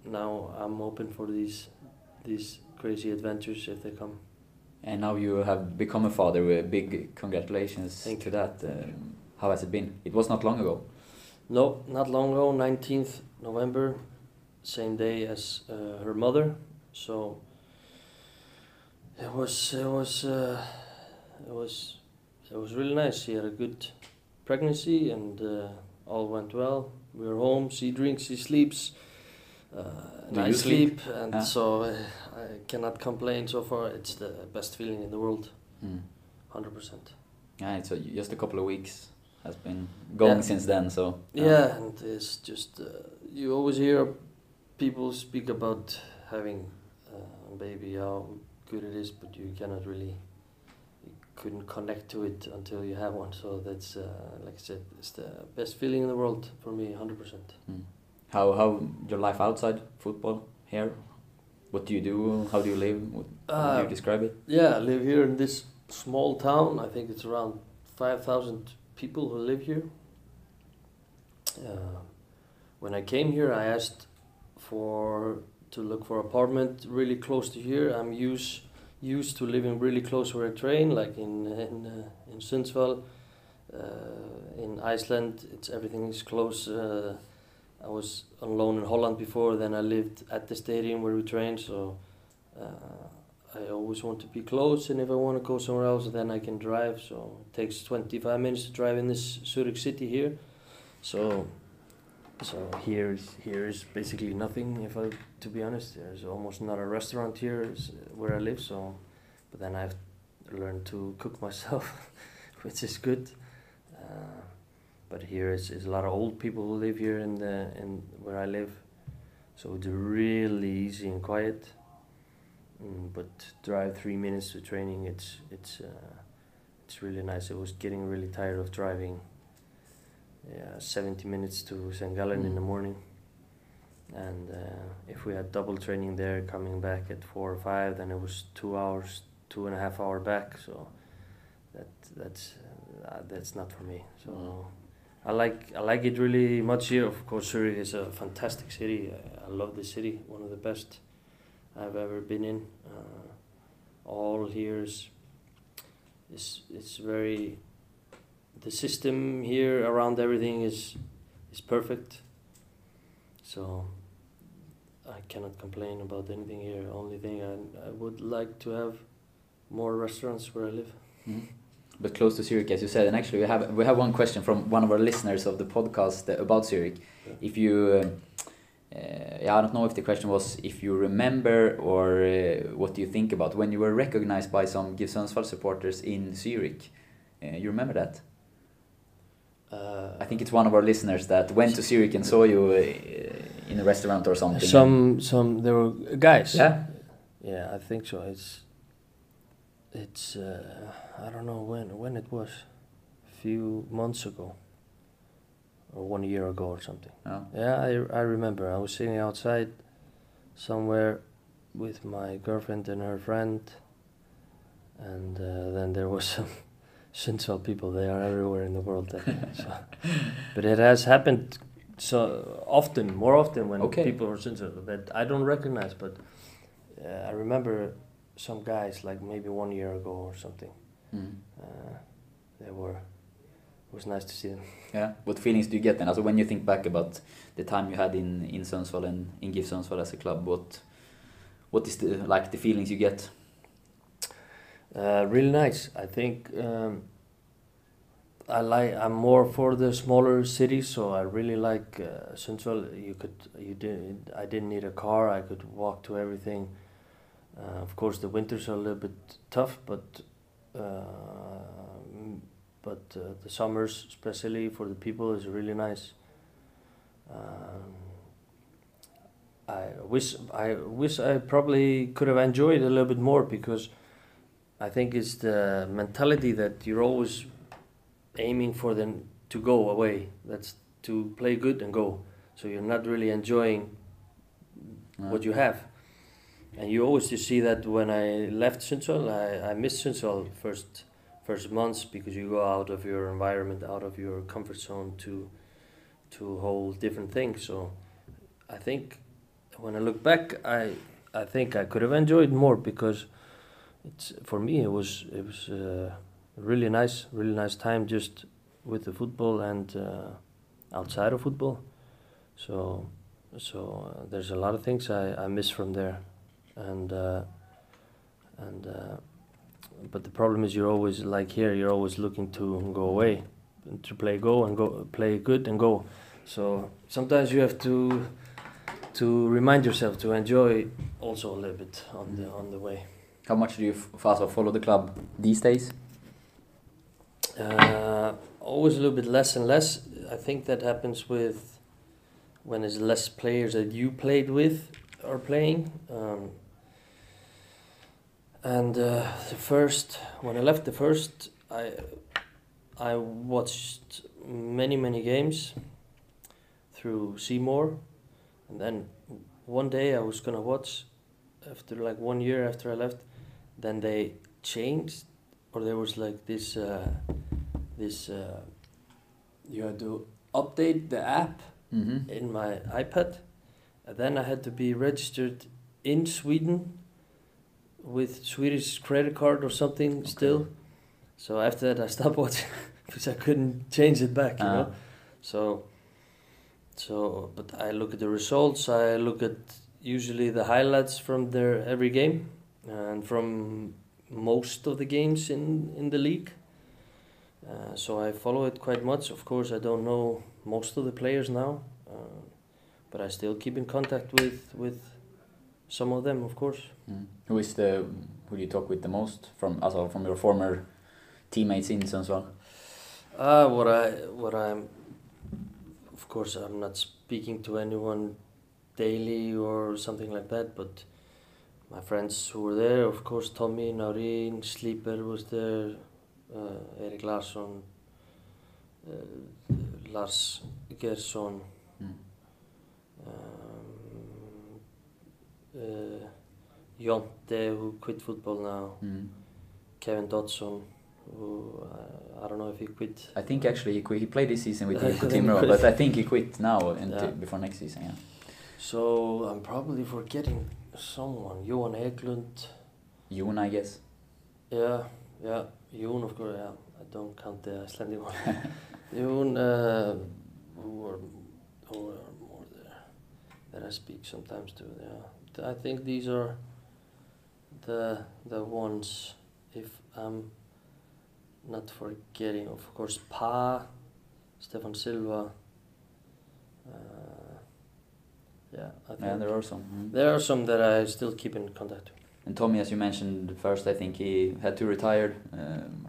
[SPEAKER 5] now I'm open for these these crazy adventures if they come.
[SPEAKER 4] And now you have become a father. Big congratulations
[SPEAKER 5] Thank
[SPEAKER 4] to
[SPEAKER 5] you.
[SPEAKER 4] that. Uh, how has it been? It was not long ago.
[SPEAKER 5] No, not long ago, 19th November. same day as uh, her mother. So it was it was uh, it was it was really nice. She had a good pregnancy and uh, all went well. We were home. She drinks. She sleeps. Uh, and
[SPEAKER 4] Do
[SPEAKER 5] I
[SPEAKER 4] you
[SPEAKER 5] sleep,
[SPEAKER 4] sleep?
[SPEAKER 5] and
[SPEAKER 4] Yeah.
[SPEAKER 5] so uh, I cannot complain so far. It's the best feeling in the world,
[SPEAKER 4] Mm.
[SPEAKER 5] hundred percent.
[SPEAKER 4] Yeah, it's a, just a couple of weeks has been going
[SPEAKER 5] Yeah.
[SPEAKER 4] since then. So
[SPEAKER 5] Yeah, and it's just uh, you always hear people speak about having uh, a baby, how good it is, but you cannot really, you couldn't connect to it until you have one. So that's uh, like I said, it's the best feeling in the world for me, hundred percent.
[SPEAKER 4] Mm. How how your life outside football here? What do you do? How do you live? What, how do
[SPEAKER 5] Uh,
[SPEAKER 4] you describe it?
[SPEAKER 5] Yeah, I live here in this small town. I think it's around five thousand people who live here. Uh, when I came here, I asked for to look for apartment really close to here. I'm used used to living really close where I train, like in in uh, in Sundsvall. Uh, in Iceland, it's everything is close. Uh, I was on loan in Holland before. Then I lived at the stadium where we train. So uh, I always want to be close, and if I want to go somewhere else, then I can drive. So it takes 25 minutes to drive in this Zurich city here. So, so here is here is basically nothing. If I, to be honest, there's almost not a restaurant here where I live. So, but then I've learned to cook myself, which is good. Uh, but here is, is a lot of old people who live here in the in where I live, so it's really easy and quiet. Mm, but drive three minutes to training, it's it's uh, it's really nice. I was getting really tired of driving. Yeah, seventy minutes to St. Gallen in the morning, and uh, if we had double training there, coming back at four or five, then it was two hours, two and a half hour back. So that that's uh, that's not for me. So. I like I like it really much here. Of course, Zurich is a fantastic city. I, I love the city, one of the best I've ever been in. Uh, all here is is it's very the system here around everything is is perfect. So I cannot complain about anything here. Only thing I I would like to have more restaurants where I live.
[SPEAKER 4] Mhm. But close to Zurich, as you said, and actually we have we have one question from one of our listeners of the podcast about Zurich. If you, uh, uh, yeah, I don't know if the question was if you remember or uh, what do you think about when you were recognized by some GIF Sundsvall supporters in Zurich. Uh, you remember that?
[SPEAKER 5] Uh,
[SPEAKER 4] I think it's one of our listeners that went to Zurich and saw you uh, in a restaurant or something.
[SPEAKER 5] Some some there were guys.
[SPEAKER 4] Yeah.
[SPEAKER 5] Yeah, I think so. It's it's uh, I don't know when when it was, a few months ago. Or one year ago or something.
[SPEAKER 4] Oh.
[SPEAKER 5] Yeah, I I remember. I was sitting outside, somewhere, with my girlfriend and her friend. And uh, then there was some Sundsvall people. They are everywhere in the world. So. But it has happened so often, more often when
[SPEAKER 4] Okay.
[SPEAKER 5] people are Sundsvall that I don't recognize. But uh, I remember some guys like maybe one year ago or something.
[SPEAKER 4] Mm.
[SPEAKER 5] Uh, they were. It was nice to see them.
[SPEAKER 4] Yeah. What feelings do you get then? Also, when you think back about the time you had in in Sundsvall and in GIF Sundsvall as a club, what what is the like the feelings you get?
[SPEAKER 5] Uh, really nice. I think um, I like. I'm more for the smaller cities, so I really like uh, Sundsvall. You could. You did. I didn't need a car. I could walk to everything. Uh, of course, the winters are a little bit tough, but uh, mm, but uh, the summers, especially for the people, is really nice. Um, I wish I wish I probably could have enjoyed a little bit more because I think it's the mentality that you're always aiming for them to go away. That's to play good and go. So you're not really enjoying what you have. And you always just see that when I left Sundsvall, I, I missed Sundsvall first first months because you go out of your environment, out of your comfort zone to to whole different things. So I think when I look back, I I think I could have enjoyed more because it's for me it was it was uh, really nice, really nice time just with the football and uh, outside of football. So so uh, there's a lot of things I, I miss from there, and uh, and uh, but the problem is you're always like here you're always looking to go away, to play go and go play good and go, so sometimes you have to to remind yourself to enjoy also a little bit on the on the way.
[SPEAKER 4] How much do you also follow the club these days?
[SPEAKER 5] Uh, always a little bit less and less. I think that happens with when there's less players that you played with are playing. Um, and uh, the first, when I left the first, I I watched many many games through C More, and then one day I was gonna watch after like one year after I left, then they changed, or there was like this uh, this uh, you had to update the app
[SPEAKER 4] Mhm.
[SPEAKER 5] in my iPad, and then I had to be registered in Sweden with Swedish credit card or something still. So after that, I stopped watching because I couldn't change it back, you
[SPEAKER 4] Ah.
[SPEAKER 5] know. So, so but I look at the results. I look at usually the highlights from their every game and from most of the games in in the league. Uh, so I follow it quite much. Of course, I don't know most of the players now, uh, but I still keep in contact with with some of them, of course.
[SPEAKER 4] Mm. Who is the who do you talk with the most from also from your former teammates in Sundsvall?
[SPEAKER 5] Uh, what I what I'm, of course, I'm not speaking to anyone daily or something like that, but my friends who were there, of course, Tommy, Naurin, Sleeper was there, uh, Erik Larsson, uh, Lars Gerson,
[SPEAKER 4] Mm.
[SPEAKER 5] um, uh, Jonte, who quit football now,
[SPEAKER 4] Mm.
[SPEAKER 5] Kevin Dodson, who uh, I don't know if he quit.
[SPEAKER 4] I think actually he, quit, he played this season with Ilko
[SPEAKER 5] then he
[SPEAKER 4] Timrå,
[SPEAKER 5] quit.
[SPEAKER 4] but I think he quit now and
[SPEAKER 5] Yeah.
[SPEAKER 4] before next season. Yeah.
[SPEAKER 5] So I'm probably forgetting someone. Johan Eklund.
[SPEAKER 4] Jon, I guess.
[SPEAKER 5] Yeah, yeah. Jon, of course. Yeah, I don't count the Icelandic one. Jon, uh, who are who are more there that I speak sometimes to. Yeah, I think these are the the ones. If I'm not forgetting, of course, Pa, Stefan Silva. Uh, yeah, I think
[SPEAKER 4] Yeah, there are some. Mm.
[SPEAKER 5] there are some that I still keep in contact. With.
[SPEAKER 4] And Tommy, as you mentioned first, I think he had to retire. Um,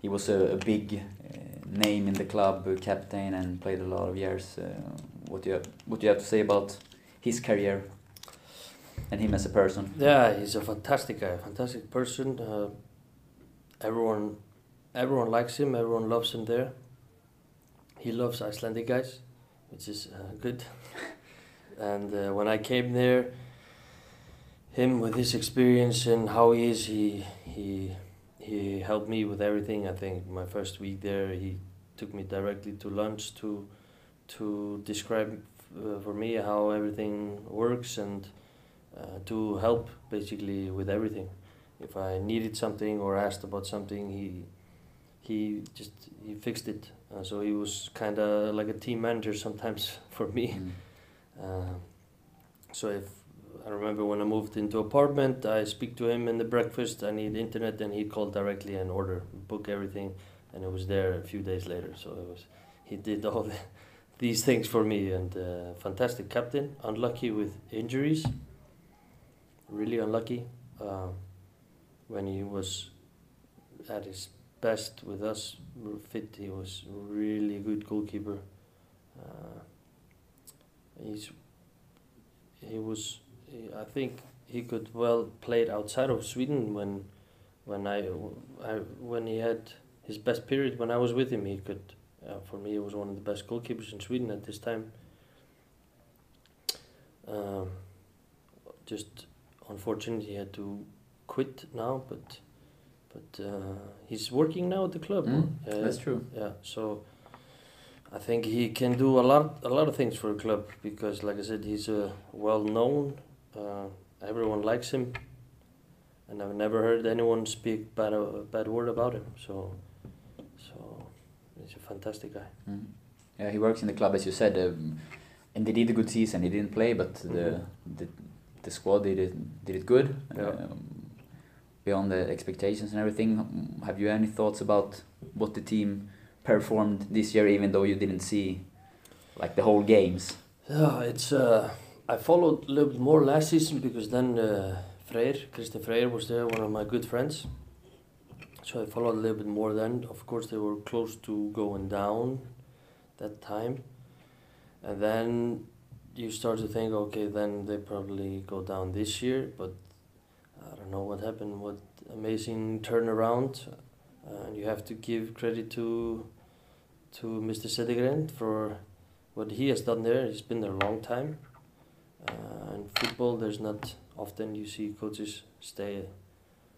[SPEAKER 4] he was a, a big uh, name in the club, uh, captain, and played a lot of years. Uh, what do you have, what do you have to say about his career and him as a person?
[SPEAKER 5] Yeah, he's a fantastic guy, fantastic person. Uh, everyone, everyone likes him. Everyone loves him there. He loves Icelandic guys, which is uh, good. and uh, when I came there, him with his experience and how he is, he he he helped me with everything. I think my first week there, he took me directly to lunch to to describe uh, for me how everything works and uh, to help basically with everything. If I needed something or asked about something, he he just he fixed it. Uh, so he was kind of like a team manager sometimes for me.
[SPEAKER 4] Mm.
[SPEAKER 5] Uh, so if I remember when I moved into apartment, I speak to him in the breakfast. I need internet, and he called directly and order, book everything, and it was there a few days later. So it was he did all the, these things for me, and uh, fantastic captain. Unlucky with injuries, really unlucky. Um, when he was at his best with us, fit, he was really good goalkeeper. Uh, he's he was I think he could well play it outside of Sweden when when I, I when he had his best period. When I was with him he could uh, for me he was one of the best goalkeepers in Sweden at this time. Um, just unfortunately he had to quit now but but uh, he's working now at the club.
[SPEAKER 4] Mm,
[SPEAKER 5] uh,
[SPEAKER 4] that's true.
[SPEAKER 5] yeah so I think he can do a lot, a lot of things for a club because, like I said, he's uh, well known. Uh, everyone likes him, and I've never heard anyone speak bad a bad word about him. So, so he's a fantastic guy.
[SPEAKER 4] Mm. Yeah, he works in the club, as you said. Um, and they did a good season. He didn't play, but the
[SPEAKER 5] Mhm.
[SPEAKER 4] the, the squad did it did it good.
[SPEAKER 5] Yeah.
[SPEAKER 4] Um, beyond the expectations and everything. Have you any thoughts about what the team performed this year, even though you didn't see like the whole games?
[SPEAKER 5] Yeah, it's. Uh, I followed a little bit more last season because then uh, Freyr, Kristinn Freyr was there, one of my good friends. So I followed a little bit more then. Of course, they were close to going down that time. And then you start to think, okay, then they probably go down this year, but I don't know what happened. What amazing turnaround! And you have to give credit to to Mr. Cedergren for what he has done there. He's been there a long time. Uh, in football, there's not often you see coaches stay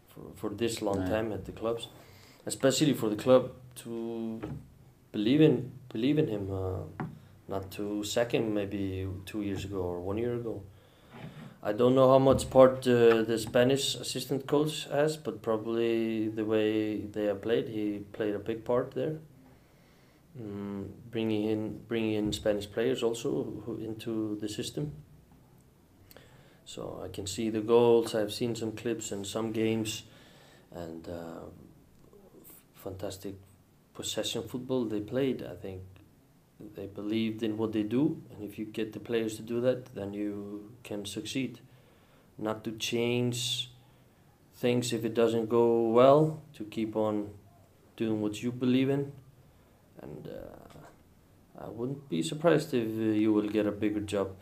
[SPEAKER 5] for, for this long
[SPEAKER 4] Right.
[SPEAKER 5] time at the clubs, especially for the club to believe in believe in him. Uh, not to sack him maybe two years ago or one year ago. I don't know how much part uh, the Spanish assistant coach has, but probably the way they have played, he played a big part there. Mm, bringing in bringing in Spanish players also who, into the system. So I can see the goals. I've seen some clips and some games, and uh, fantastic possession football they played. I think they believed in what they do, and if you get the players to do that, then you can succeed. Not to change things if it doesn't go well, to keep on doing what you believe in, and uh, I wouldn't be surprised if uh, you will get a bigger job.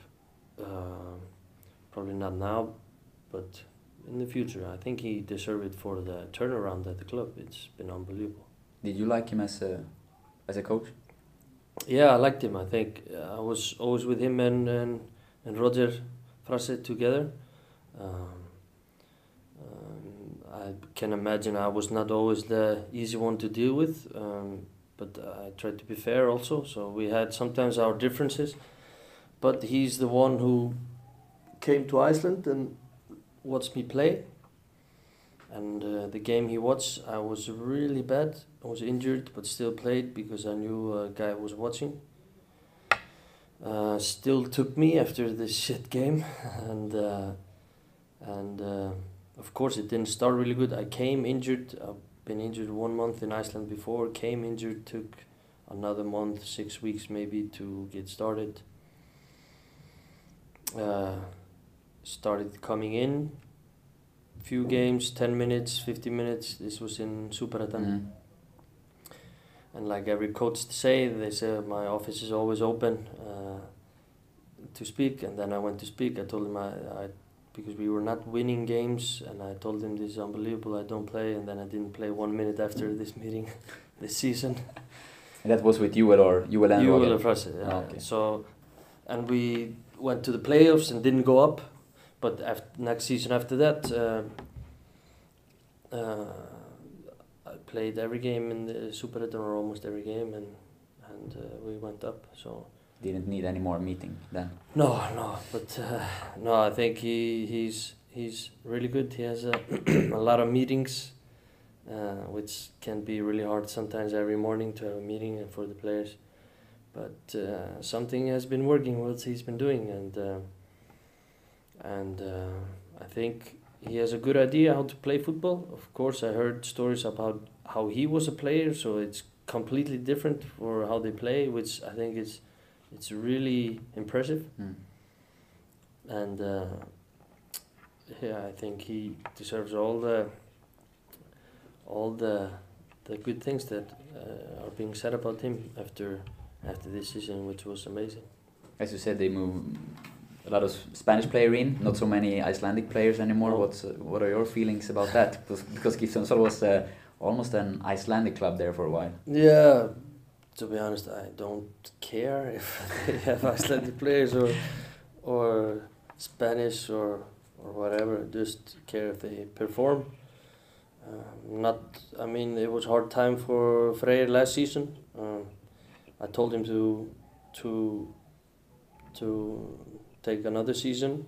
[SPEAKER 5] Uh, probably not now, but in the future. I think he deserved it for the turnaround at the club. It's been unbelievable.
[SPEAKER 4] Did you like him as a as a coach?
[SPEAKER 5] Yeah, I liked him. I think I was always with him and and, and Roger Franzén together. Um, um, I can imagine I was not always the easy one to deal with, um, but I tried to be fair also. So we had sometimes our differences, but he's the one who came to Iceland and watched me play. And uh, the game he watched, I was really bad. I was injured, but still played because I knew a guy was watching. Uh, still took me after this shit game, and uh, and uh, of course it didn't start really good. I came injured. I've been injured one month in Iceland before. Came injured, took another month, six weeks maybe to get started. Uh, started coming in few games 10 minutes 15 minutes this was in Superettan
[SPEAKER 4] Mhm.
[SPEAKER 5] and like every coach say they say my office is always open uh, to speak. And then I went to speak. I told him I, I because we were not winning games and I told him this is unbelievable. I don't play. And then I didn't play one minute after this meeting this season.
[SPEAKER 4] And that was with Joel or
[SPEAKER 5] you will yeah.
[SPEAKER 4] Ah, okay.
[SPEAKER 5] So, and we went to the playoffs and didn't go up, but after, next season after that, uh, uh, I played every game in the Superettan or almost every game, and and uh, we went up. So
[SPEAKER 4] Didn't need any more meeting then.
[SPEAKER 5] no, no, but uh, no, I think he he's he's really good. He has a, a lot of meetings, uh, which can be really hard sometimes every morning to have a meeting and for the players. But uh, something has been working what he's been doing, and uh, and uh, I think he has a good idea how to play football. Of course, I heard stories about how he was a player, so it's completely different for how they play, which I think is it's really impressive.
[SPEAKER 4] Mm.
[SPEAKER 5] And uh, yeah, I think he deserves all the all the the good things that uh, are being said about him after after this season, which was amazing.
[SPEAKER 4] As you said, they move a lot of Spanish player in, not so many Icelandic players anymore. What's what are your feelings about that? Because, because was uh, almost an Icelandic club there for a while.
[SPEAKER 5] Yeah, to be honest, I don't care if they have Icelandic players or or Spanish or or whatever. Just care if they perform. Um, not, I mean, it was hard time for Freyr last season. Um, I told him to to to take another season,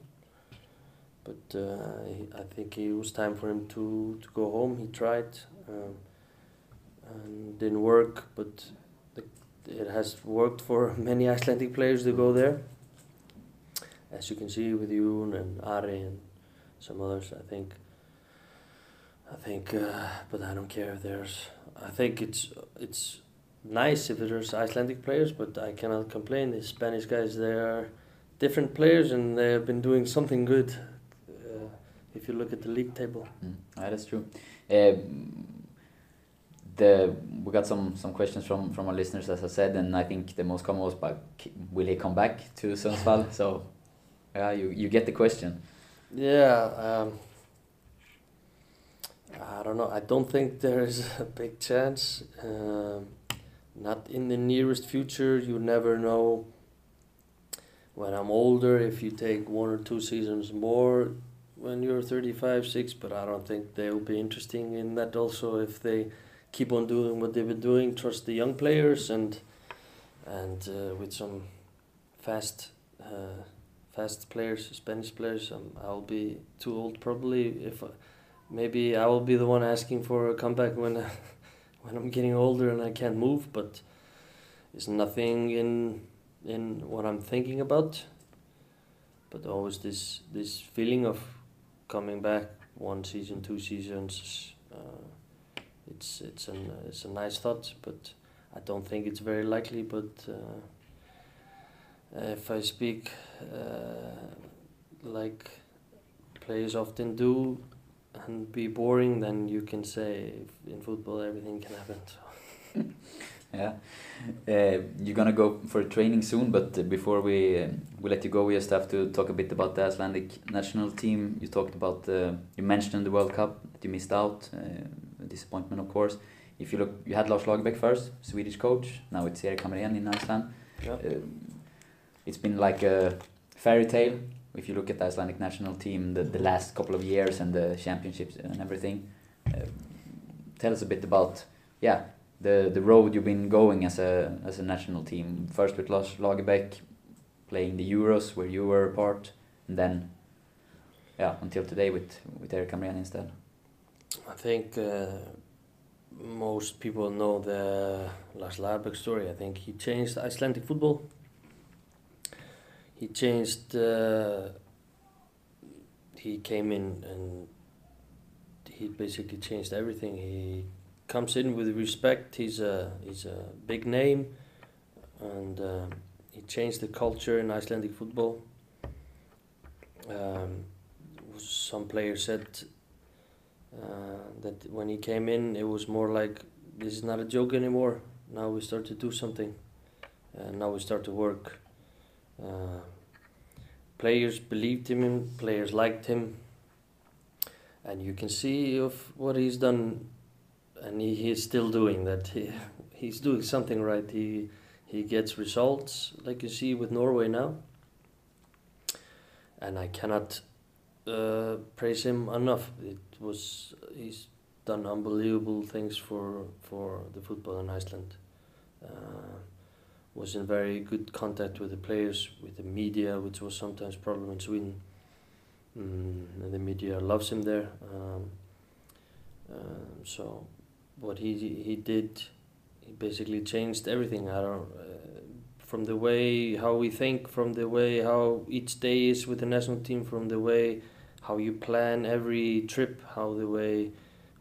[SPEAKER 5] but uh, I think it was time for him to to go home. He tried. Um, and didn't work, but the, it has worked for many Icelandic players to go there. as you can see with you and Ari and some others, I think. I think, uh, but I don't care if there's. I think it's it's nice if there's Icelandic players, but I cannot complain. The Spanish guys, they are different players and they have been doing something good. Uh, if you look at the league table.
[SPEAKER 4] Mm, yeah, that's true. Uh, the we got some some questions from from our listeners, as I said, and I think the most common was about will he come back to Sundsvall? so, yeah, you you get the question.
[SPEAKER 5] Yeah. Um, I don't know. I don't think there is a big chance. Um, not in the nearest future. You never know. When I'm older, if you take one or two seasons more, when you're 35, 6, but I don't think they'll be interesting in that also if they keep on doing what they've been doing, trust the young players and and uh, with some fast uh, fast players, Spanish players, um, I'll be too old probably if I, maybe I will be the one asking for a comeback when when I'm getting older and I can't move, but it's nothing in in what I'm thinking about. But always this this feeling of coming back one season, two seasons. Uh, it's it's an it's a nice thought, but I don't think it's very likely. But uh, if I speak uh, like players often do, and be boring, then you can say in football everything can happen.
[SPEAKER 4] Yeah, uh, you're gonna go for training soon, but uh, before we uh, we let you go, we just have to talk a bit about the Icelandic national team. You talked about uh, you mentioned the World Cup that you missed out, uh, disappointment of course. If you look, you had Lars Lagerbäck first, Swedish coach. Now it's Erik Hamrén in Iceland.
[SPEAKER 5] Yeah.
[SPEAKER 4] Uh, it's been like a fairy tale if you look at the Icelandic national team, the, the last couple of years and the championships and everything, uh, tell us a bit about yeah the the road you've been going as a as a national team. First with Lars Lagerbäck, playing the Euros where you were a part, and then yeah until today with with Erik Hamrén instead.
[SPEAKER 5] I think uh, most people know the Lars Lagerbäck story. I think he changed Icelandic football he changed. Uh, he came in and he basically changed everything. He comes in with respect. He's a he's a big name, and uh, he changed the culture in Icelandic football. Um, some players said uh, that when he came in, it was more like this is not a joke anymore. Now we start to do something, and now we start to work. Uh, players believed him, players liked him, and you can see of what he's done, and he, he is still doing that. He, he's doing something right. He he gets results like you see with Norway now, and I cannot uh, praise him enough. It was he's done unbelievable things for for the football in Iceland. Uh, was in very good contact with the players, with the media, which was sometimes problem in Sweden. Mm, and the media loves him there. Um, uh, so, what he he did, he basically changed everything. I don't, uh, from the way how we think, from the way how each day is with the national team, from the way how you plan every trip, how the way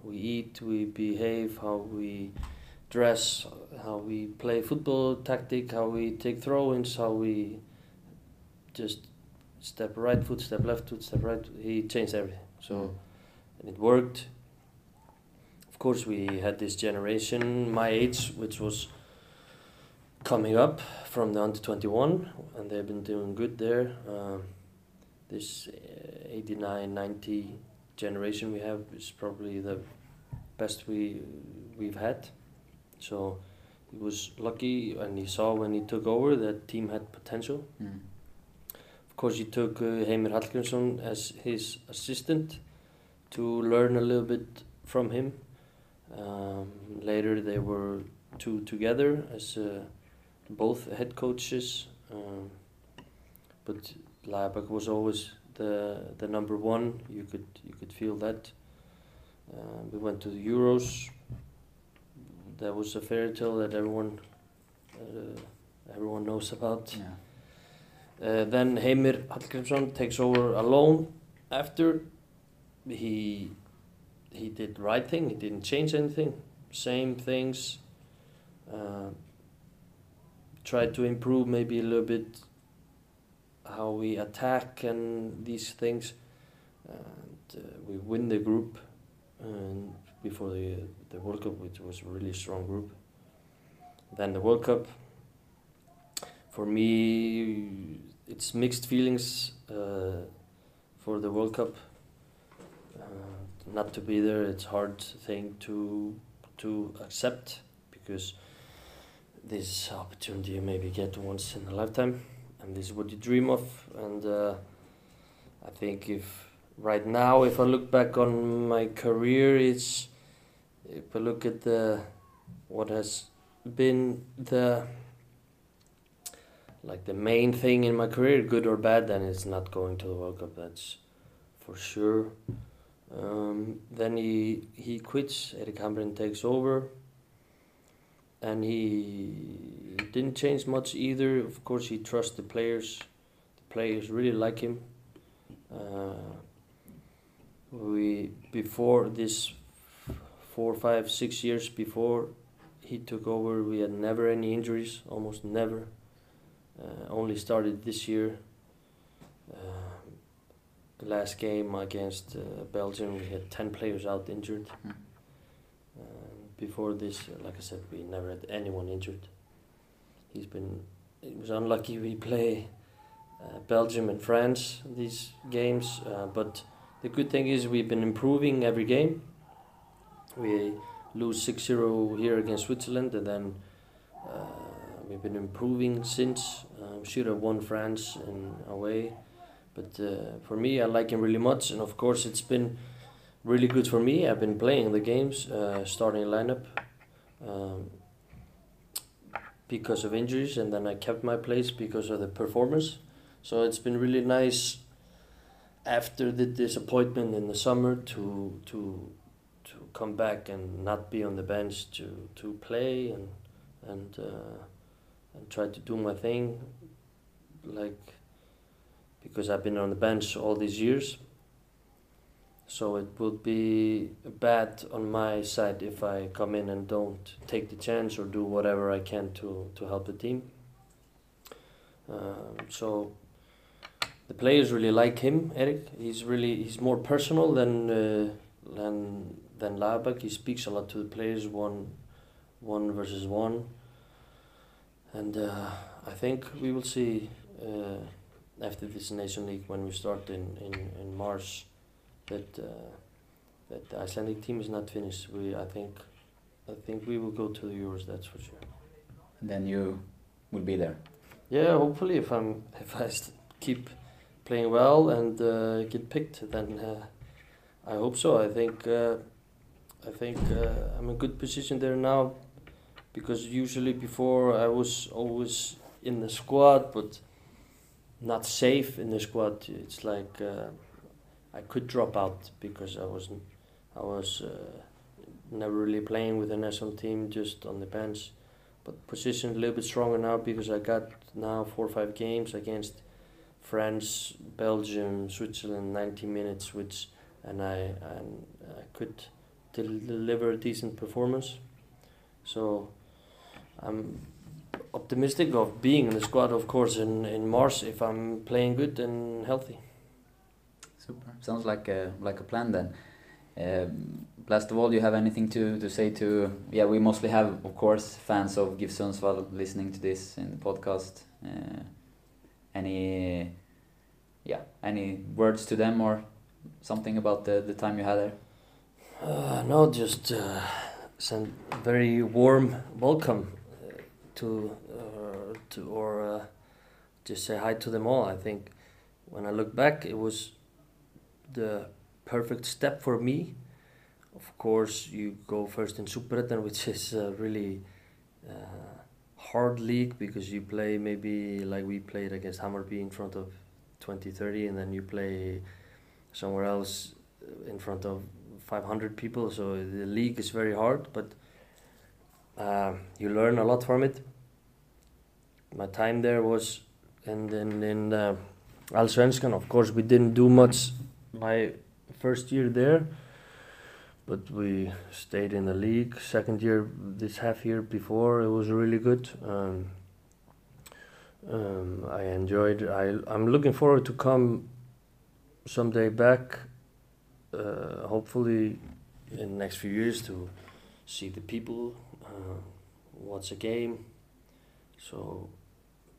[SPEAKER 5] we eat, we behave, how we dress, how we play football tactic, how we take throw-ins, how we just step right foot, step left foot, step right. He changed everything. So, and it worked. Of course, we had this generation, my age, which was coming up from the under 21, and they've been doing good there. Um, this uh, 89 90 generation we have is probably the best we we've had. So he was lucky and he saw when he took over that team had potential. Mm. Of course, he took uh, Heimir Hallgrímsson as his assistant to learn a little bit from him. Um, later, they were two together as uh, both head coaches. Um, but Lagerbäck was always the the number one. You could you could feel that. Uh, we went to the Euros that was a fairy tale that everyone uh, everyone knows about.
[SPEAKER 4] Yeah.
[SPEAKER 5] Uh, then Heimir Hallgrímsson takes over alone after he he did right thing. He didn't change anything. Same things. Uh, tried to improve maybe a little bit how we attack and these things. And uh, we win the group and before the the World Cup, which was a really strong group. Then the World Cup. For me, it's mixed feelings uh, for the World Cup. Not to be there, it's hard thing to to accept because this opportunity you maybe get once in a lifetime, and this is what you dream of. And uh, I think if right now, if I look back on my career, it's if I look at the what has been the like the main thing in my career, good or bad, then it's not going to the World Cup. That's for sure. Um, then he he quits. Erik Hamrén takes over, and he didn't change much either. Of course, he trusts the players. The players really like him. Uh, we before this four, five, six years before he took over, we had never any injuries, almost never. Uh, only started this year. Uh, the last game against uh, Belgium, we had 10 players out injured.
[SPEAKER 4] Mm.
[SPEAKER 5] before this, like I said, we never had anyone injured. He's been, it was unlucky we play uh, Belgium and France these games, uh, but the good thing is we've been improving every game. We lose 6-0 here against Switzerland and then uh, we've been improving since. Um, should have won France in away, but uh, for me, I like him really much, and of course, it's been really good for me. I've been playing the games, uh, starting lineup, um, because of injuries, and then I kept my place because of the performance. So it's been really nice after the disappointment in the summer to to to come back and not be on the bench to to play and and uh, and try to do my thing like because I've been on the bench all these years. So it would be bad on my side if I come in and don't take the chance or do whatever I can to to help the team. Um, so the players really like him Erik. he's really he's more personal than uh, than than Lagerbäck he speaks a lot to the players one one versus one. And uh, I think we will see uh, after this Nation League when we start in, in, in March that uh, that the Icelandic team is not finished. We I think I think we will go to the Euros. That's for sure.
[SPEAKER 4] And then you will be there.
[SPEAKER 5] Yeah, hopefully if I'm if I keep playing well and uh, get picked, then uh, I hope so. I think uh, I think uh, I'm in good position there now because usually before I was always in the squad, but not safe in the squad. It's like uh, I could drop out because I wasn't. I was uh, never really playing with the national team, just on the bench. But position a little bit stronger now because I got now four or five games against France, Belgium, Switzerland, 90 minutes, which and I and I could deliver a decent performance. So I'm optimistic of being in the squad, of course, in, in Mars if I'm playing good and healthy.
[SPEAKER 4] Super. Sounds like a like a plan then. Um, last of all, do you have anything to, to say to? Yeah, we mostly have, of course, fans of GIF Sundsvall listening to this in the podcast. Uh, any, yeah, any words to them or something about the the time you had there?
[SPEAKER 5] Uh, no, just uh, send very warm welcome to uh, to or uh, just say hi to them all. I think when I look back, it was the perfect step for me. Of course, you go first in Superettan, which is a really uh, hard league because you play maybe like we played against Hammarby in front of 20, 30, and then you play somewhere else in front of 500 people. So the league is very hard, but uh, you learn a lot from it. My time there was and then in uh, Allsvenskan, of course, we didn't do much my first year there, but we stayed in the league. Second year, this half year before, it was really good. Um, um, I enjoyed. I I'm looking forward to come someday back. Uh, hopefully, in the next few years to see the people, uh, watch a game. So,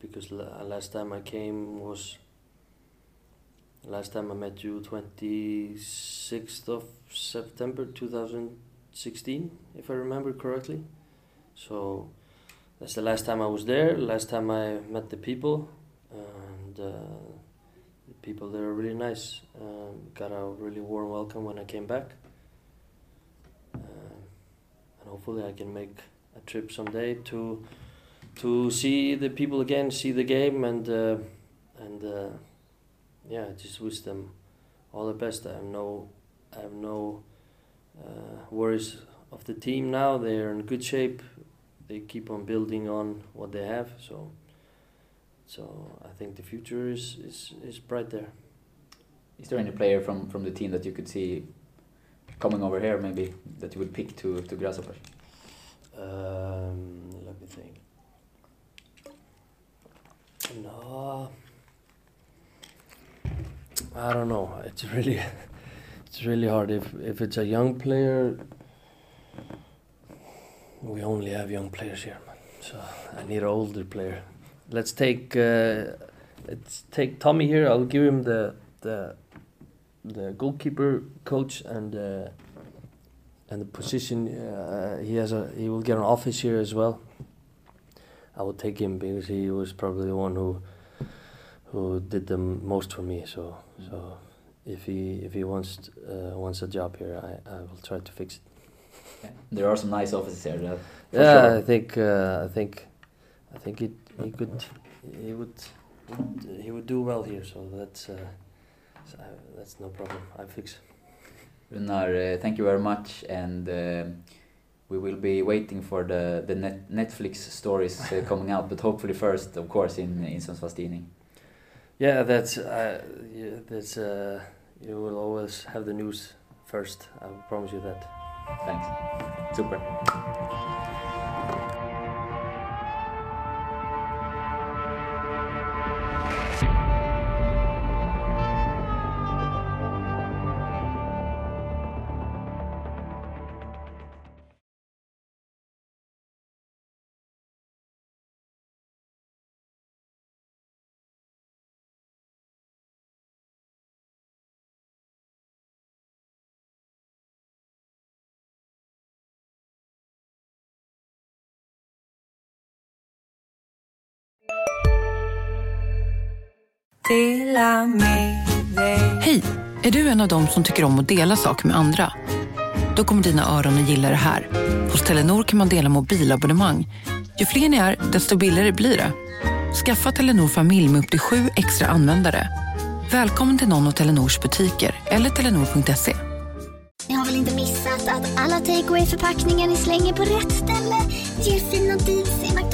[SPEAKER 5] because la- last time I came was last time I met you 26th of September 2016, if I remember correctly. So that's the last time I was there. Last time I met the people, and uh, the people there are really nice. Um, got a really warm welcome when I came back, hopefully I can make a trip someday to to see the people again, see the game, and uh, and uh, yeah, just wish them all the best. I have no I have no uh, worries of the team now. They are in good shape. They keep on building on what they have. So so I think the future is is, is bright there.
[SPEAKER 4] Is there any player from, from the team that you could see coming over here, maybe that you would pick to to Grasshopper?
[SPEAKER 5] Um, let me think. No, I don't know. It's really, it's really hard. If if it's a young player, we only have young players here, man. So I need an older player. Let's take uh, let's take Tommy here. I'll give him the the the goalkeeper coach and uh, and the position. Uh, he has a he will get an office here as well. I will take him because he was probably the one who who did the m- most for me. So so if he if he wants uh, wants a job here, I, I will try to fix it.
[SPEAKER 4] There are some nice offices here. That,
[SPEAKER 5] yeah,
[SPEAKER 4] sure.
[SPEAKER 5] I think uh, I think I think it he could he would would- he would do well here. So that's uh, so that's no problem. I fix.
[SPEAKER 4] Runar, uh, thank you very much, and uh, we will be waiting for the the net Netflix stories uh, coming out, but hopefully first, of course, in in Sundsvalls Tidning.
[SPEAKER 5] Yeah, that's uh, yeah, that's uh, you will always have the news first. I promise you that.
[SPEAKER 4] Thanks. Super.
[SPEAKER 8] Hej! Är du en av dem som tycker om att dela saker med andra? Då kommer dina öron att gilla det här. Hos Telenor kan man dela mobilabonnemang. Ju fler ni är, desto billigare blir det. Skaffa Telenor familj med upp till sju extra användare. Välkommen till någon av Telenors butiker eller telenor.se.
[SPEAKER 9] Ni har väl inte missat att alla takeaway förpackningar ni slänger på rätt ställe ger fina deals i.